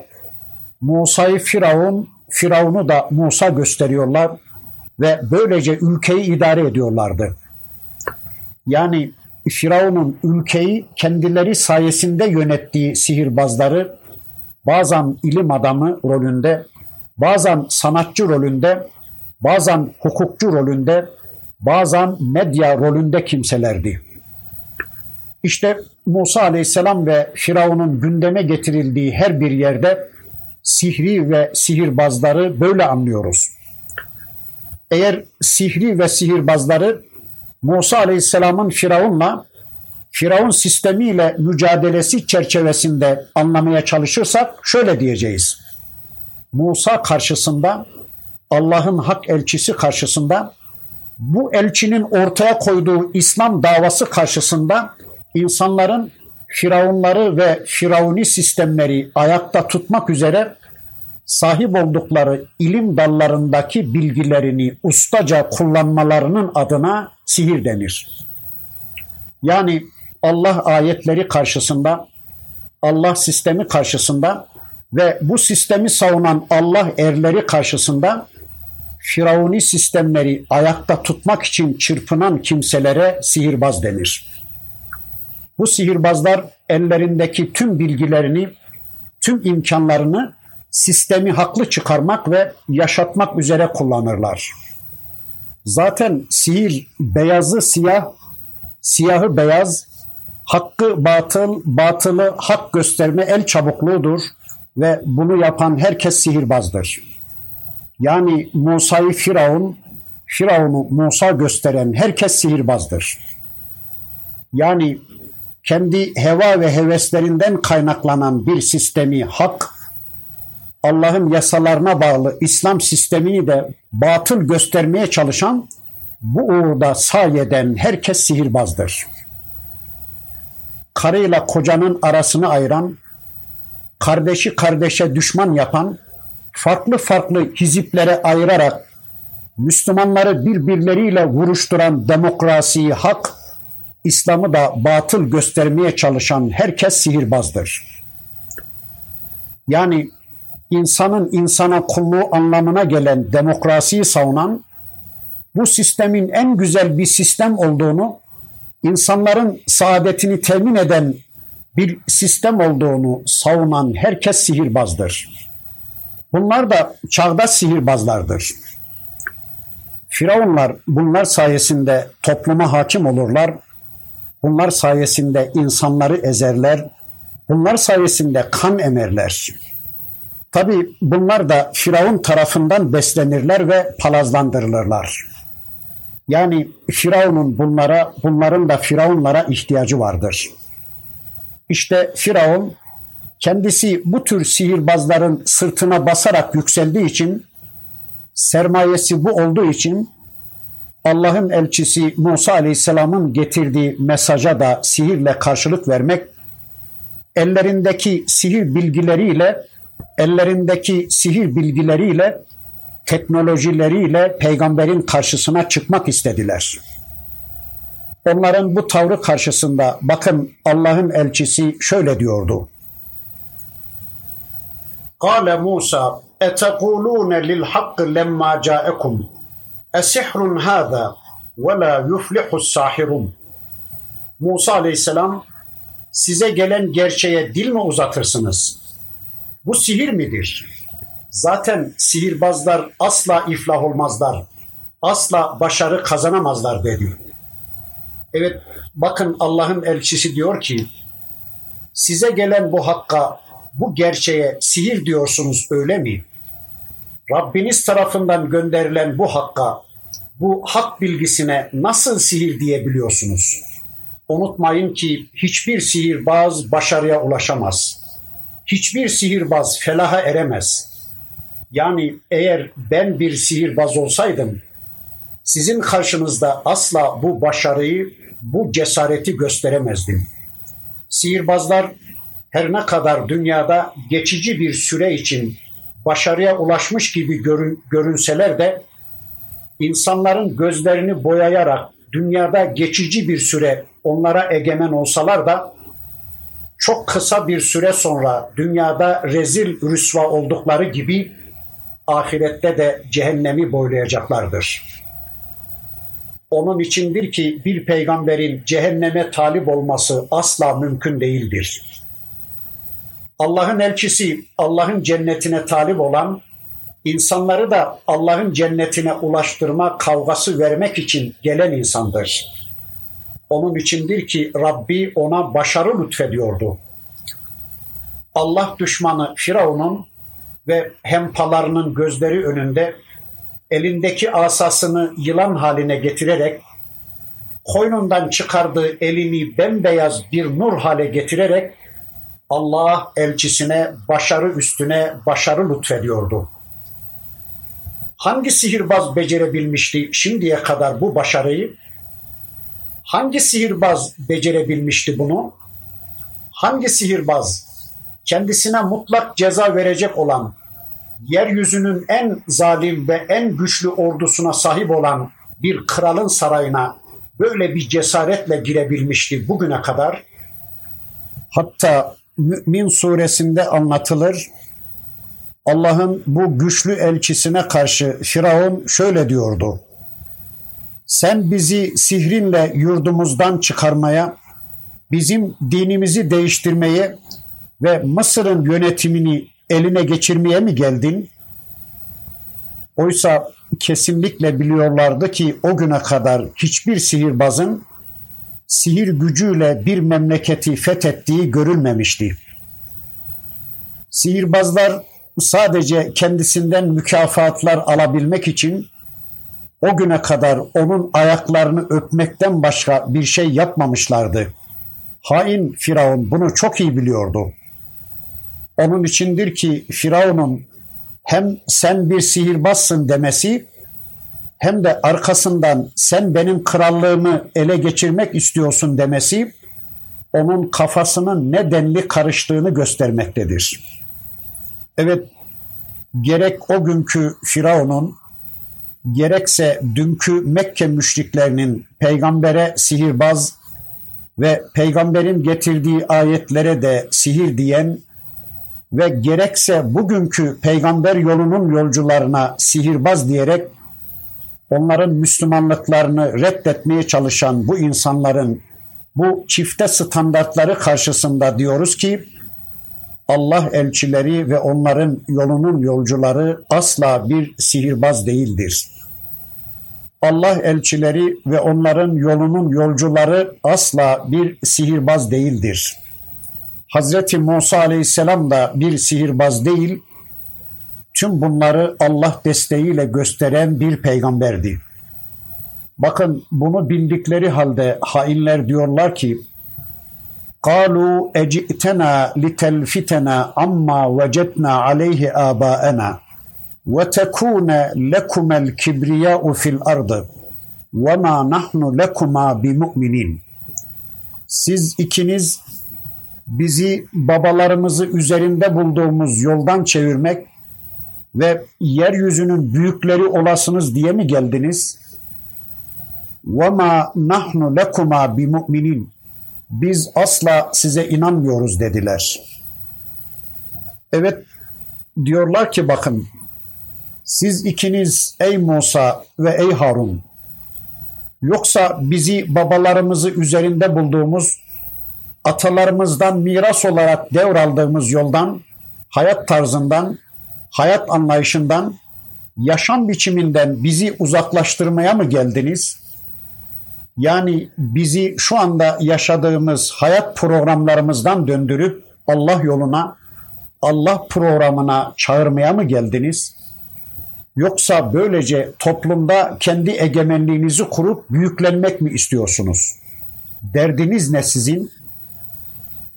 Musa'yı Firavun, Firavun'u da Musa gösteriyorlar ve böylece ülkeyi idare ediyorlardı. Yani Firavun'un ülkeyi kendileri sayesinde yönettiği sihirbazları bazen ilim adamı rolünde, bazen sanatçı rolünde, bazen hukukçu rolünde, bazen medya rolünde kimselerdi. İşte Musa Aleyhisselam ve Firavun'un gündeme getirildiği her bir yerde sihri ve sihirbazları böyle anlıyoruz. Eğer sihri ve sihirbazları Musa Aleyhisselam'ın Firavun'la Firavun sistemiyle mücadelesi çerçevesinde anlamaya çalışırsak şöyle diyeceğiz. Musa karşısında Allah'ın hak elçisi karşısında bu elçinin ortaya koyduğu İslam davası karşısında insanların firavunları ve firavuni sistemleri ayakta tutmak üzere sahip oldukları ilim dallarındaki bilgilerini ustaca kullanmalarının adına sihir denir. Yani Allah ayetleri karşısında, Allah sistemi karşısında ve bu sistemi savunan Allah erleri karşısında Firavuni sistemleri ayakta tutmak için çırpınan kimselere sihirbaz denir. Bu sihirbazlar ellerindeki tüm bilgilerini, tüm imkanlarını sistemi haklı çıkarmak ve yaşatmak üzere kullanırlar. Zaten sihir beyazı siyah, siyahı beyaz, hakkı batıl, batılı hak gösterme el çabukluğudur ve bunu yapan herkes sihirbazdır. Yani Musa'yı Firavun, Firavun'u Musa gösteren herkes sihirbazdır. Yani kendi heva ve heveslerinden kaynaklanan bir sistemi hak, Allah'ın yasalarına bağlı İslam sistemini de batıl göstermeye çalışan, bu uğurda sayeden herkes sihirbazdır. Karıyla kocanın arasını ayıran, kardeşi kardeşe düşman yapan, farklı farklı hiziplere ayırarak Müslümanları birbirleriyle vuruşturan demokrasiyi hak, İslam'ı da batıl göstermeye çalışan herkes sihirbazdır. Yani insanın insana kulluğu anlamına gelen demokrasiyi savunan, bu sistemin en güzel bir sistem olduğunu, insanların saadetini temin eden bir sistem olduğunu savunan herkes sihirbazdır. Bunlar da çağdaş sihirbazlardır. Firavunlar bunlar sayesinde topluma hakim olurlar. Bunlar sayesinde insanları ezerler, bunlar sayesinde kan emerler. Tabi bunlar da Firavun tarafından beslenirler ve palazlandırılırlar. Yani Firavun'un bunlara, bunların da Firavunlara ihtiyacı vardır. İşte Firavun kendisi bu tür sihirbazların sırtına basarak yükseldiği için sermayesi bu olduğu için Allah'ın elçisi Musa Aleyhisselam'ın getirdiği mesaja da sihirle karşılık vermek ellerindeki sihir bilgileriyle ellerindeki sihir bilgileriyle teknolojileriyle peygamberin karşısına çıkmak istediler. Onların bu tavrı karşısında bakın Allah'ın elçisi şöyle diyordu. Kale Musa etekulune lil hakkı lemma caekum esihrun hâzâ ve la yuflihu sahirun. Musa aleyhisselam size gelen gerçeğe dil mi uzatırsınız? Bu sihir midir? Zaten sihirbazlar asla iflah olmazlar. Asla başarı kazanamazlar dedi. Evet bakın Allah'ın elçisi diyor ki size gelen bu hakka, bu gerçeğe sihir diyorsunuz öyle mi? Rabbiniz tarafından gönderilen bu hakka, bu hak bilgisine nasıl sihir diyebiliyorsunuz? Unutmayın ki hiçbir sihirbaz başarıya ulaşamaz. Hiçbir sihirbaz felaha eremez. Yani eğer ben bir sihirbaz olsaydım sizin karşınızda asla bu başarıyı, bu cesareti gösteremezdim. Sihirbazlar her ne kadar dünyada geçici bir süre için başarıya ulaşmış gibi görün, görünseler de insanların gözlerini boyayarak dünyada geçici bir süre onlara egemen olsalar da çok kısa bir süre sonra dünyada rezil rüsva oldukları gibi ahirette de cehennemi boylayacaklardır. Onun içindir ki bir peygamberin cehenneme talip olması asla mümkün değildir. Allah'ın elçisi, Allah'ın cennetine talip olan, insanları da Allah'ın cennetine ulaştırma kavgası vermek için gelen insandır. Onun içindir ki Rabbi ona başarı lütfediyordu. Allah düşmanı Firavun'un ve hempalarının gözleri önünde elindeki asasını yılan haline getirerek koynundan çıkardığı elini bembeyaz bir nur hale getirerek Allah elçisine başarı üstüne başarı lütfediyordu. Hangi sihirbaz becerebilmişti şimdiye kadar bu başarıyı? Hangi sihirbaz becerebilmişti bunu? Hangi sihirbaz kendisine mutlak ceza verecek olan, yeryüzünün en zalim ve en güçlü ordusuna sahip olan bir kralın sarayına böyle bir cesaretle girebilmişti bugüne kadar? Hatta Mü'min suresinde anlatılır. Allah'ın bu güçlü elçisine karşı Firavun şöyle diyordu. Sen bizi sihrinle yurdumuzdan çıkarmaya, bizim dinimizi değiştirmeye ve Mısır'ın yönetimini eline geçirmeye mi geldin? Oysa kesinlikle biliyorlardı ki o güne kadar hiçbir sihirbazın sihir gücüyle bir memleketi fethettiği görülmemişti. Sihirbazlar sadece kendisinden mükafatlar alabilmek için o güne kadar onun ayaklarını öpmekten başka bir şey yapmamışlardı. Hain Firavun bunu çok iyi biliyordu. Onun içindir ki Firavun'un hem sen bir sihirbazsın demesi hem de arkasından sen benim krallığımı ele geçirmek istiyorsun demesi onun kafasının ne denli karıştığını göstermektedir. Evet gerek o günkü Firavun'un gerekse dünkü Mekke müşriklerinin peygambere sihirbaz ve peygamberin getirdiği ayetlere de sihir diyen ve gerekse bugünkü peygamber yolunun yolcularına sihirbaz diyerek onların Müslümanlıklarını reddetmeye çalışan bu insanların bu çifte standartları karşısında diyoruz ki Allah elçileri ve onların yolunun yolcuları asla bir sihirbaz değildir. Allah elçileri ve onların yolunun yolcuları asla bir sihirbaz değildir. Hazreti Musa aleyhisselam da bir sihirbaz değil, tüm bunları Allah desteğiyle gösteren bir peygamberdi. Bakın bunu bildikleri halde hainler diyorlar ki قالوا اجئتنا لتلفتنا عما وجدنا عليه آباءنا وتكون لكما الكبرياء في الأرض وما نحن لكما بمؤمنين Siz ikiniz bizi babalarımızı üzerinde bulduğumuz yoldan çevirmek ve yeryüzünün büyükleri olasınız diye mi geldiniz? وَمَا نَحْنُ لَكُمَا بِمُؤْمِنِينَ Biz asla size inanmıyoruz dediler. Evet diyorlar ki bakın siz ikiniz ey Musa ve ey Harun yoksa bizi babalarımızı üzerinde bulduğumuz atalarımızdan miras olarak devraldığımız yoldan, hayat tarzından, hayat anlayışından, yaşam biçiminden bizi uzaklaştırmaya mı geldiniz? Yani bizi şu anda yaşadığımız hayat programlarımızdan döndürüp Allah yoluna, Allah programına çağırmaya mı geldiniz? Yoksa böylece toplumda kendi egemenliğinizi kurup büyüklenmek mi istiyorsunuz? Derdiniz ne sizin?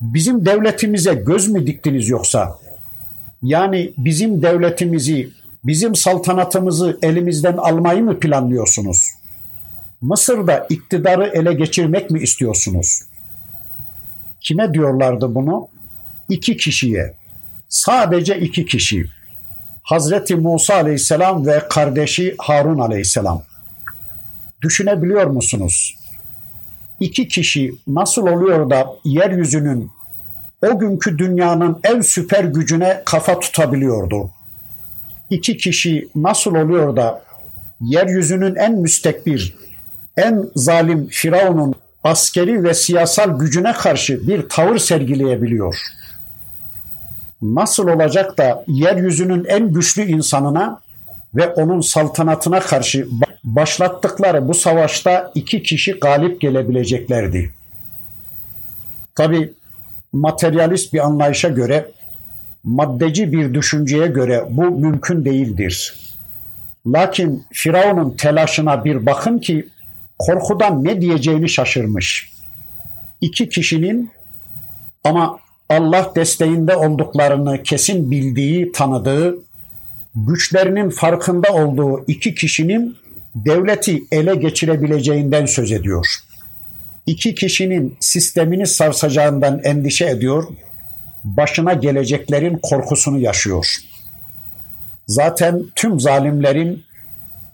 Bizim devletimize göz mü diktiniz yoksa? Yani bizim devletimizi, bizim saltanatımızı elimizden almayı mı planlıyorsunuz? Mısır'da iktidarı ele geçirmek mi istiyorsunuz? Kime diyorlardı bunu? İki kişiye. Sadece iki kişi. Hazreti Musa aleyhisselam ve kardeşi Harun aleyhisselam. Düşünebiliyor musunuz? İki kişi nasıl oluyor da yeryüzünün o günkü dünyanın en süper gücüne kafa tutabiliyordu? İki kişi nasıl oluyor da yeryüzünün en müstekbir, en zalim Firavun'un askeri ve siyasal gücüne karşı bir tavır sergileyebiliyor? Nasıl olacak da yeryüzünün en güçlü insanına ve onun saltanatına karşı başlattıkları bu savaşta iki kişi galip gelebileceklerdi. Tabi materyalist bir anlayışa göre, maddeci bir düşünceye göre bu mümkün değildir. Lakin Firavun'un telaşına bir bakın ki korkudan ne diyeceğini şaşırmış. İki kişinin ama Allah desteğinde olduklarını kesin bildiği, tanıdığı, güçlerinin farkında olduğu iki kişinin devleti ele geçirebileceğinden söz ediyor. İki kişinin sistemini sarsacağından endişe ediyor, başına geleceklerin korkusunu yaşıyor. Zaten tüm zalimlerin,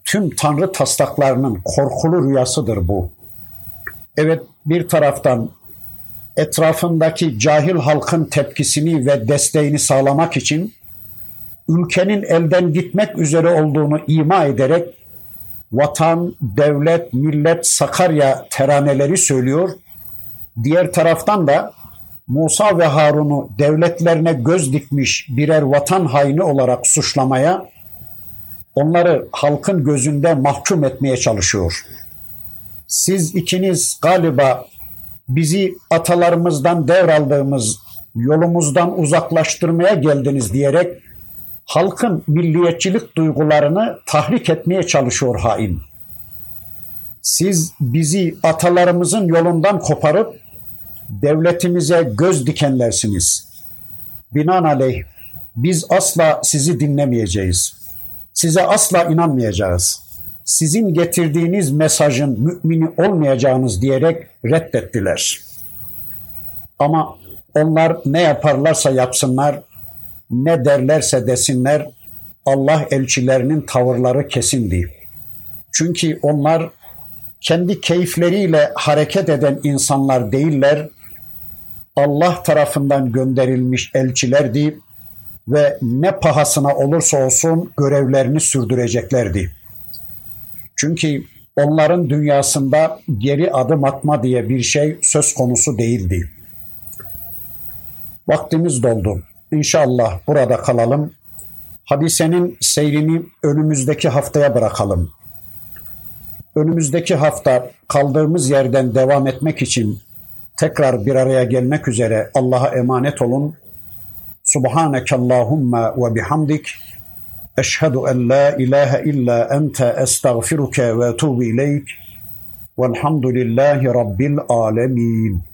tüm tanrı taslaklarının korkulu rüyasıdır bu. Evet bir taraftan etrafındaki cahil halkın tepkisini ve desteğini sağlamak için ülkenin elden gitmek üzere olduğunu ima ederek vatan, devlet, millet, Sakarya teraneleri söylüyor. Diğer taraftan da Musa ve Harun'u devletlerine göz dikmiş birer vatan haini olarak suçlamaya, onları halkın gözünde mahkum etmeye çalışıyor. Siz ikiniz galiba bizi atalarımızdan devraldığımız yolumuzdan uzaklaştırmaya geldiniz diyerek halkın milliyetçilik duygularını tahrik etmeye çalışıyor hain. Siz bizi atalarımızın yolundan koparıp devletimize göz dikenlersiniz. Binaenaleyh biz asla sizi dinlemeyeceğiz. Size asla inanmayacağız. Sizin getirdiğiniz mesajın mümini olmayacağınız diyerek reddettiler. Ama onlar ne yaparlarsa yapsınlar ne derlerse desinler Allah elçilerinin tavırları kesindi. Çünkü onlar kendi keyifleriyle hareket eden insanlar değiller. Allah tarafından gönderilmiş elçilerdi ve ne pahasına olursa olsun görevlerini sürdüreceklerdi. Çünkü onların dünyasında geri adım atma diye bir şey söz konusu değildi. Vaktimiz doldu. İnşallah burada kalalım. Hadisenin seyrini önümüzdeki haftaya bırakalım. önümüzdeki hafta kaldığımız yerden devam etmek için tekrar bir araya gelmek üzere Allah'a emanet olun. Subhaneke Allahumma ve bihamdik. Eşhedü en la ilahe illa ente estağfiruke ve etubu ileyk. Velhamdülillahi Rabbil alemin.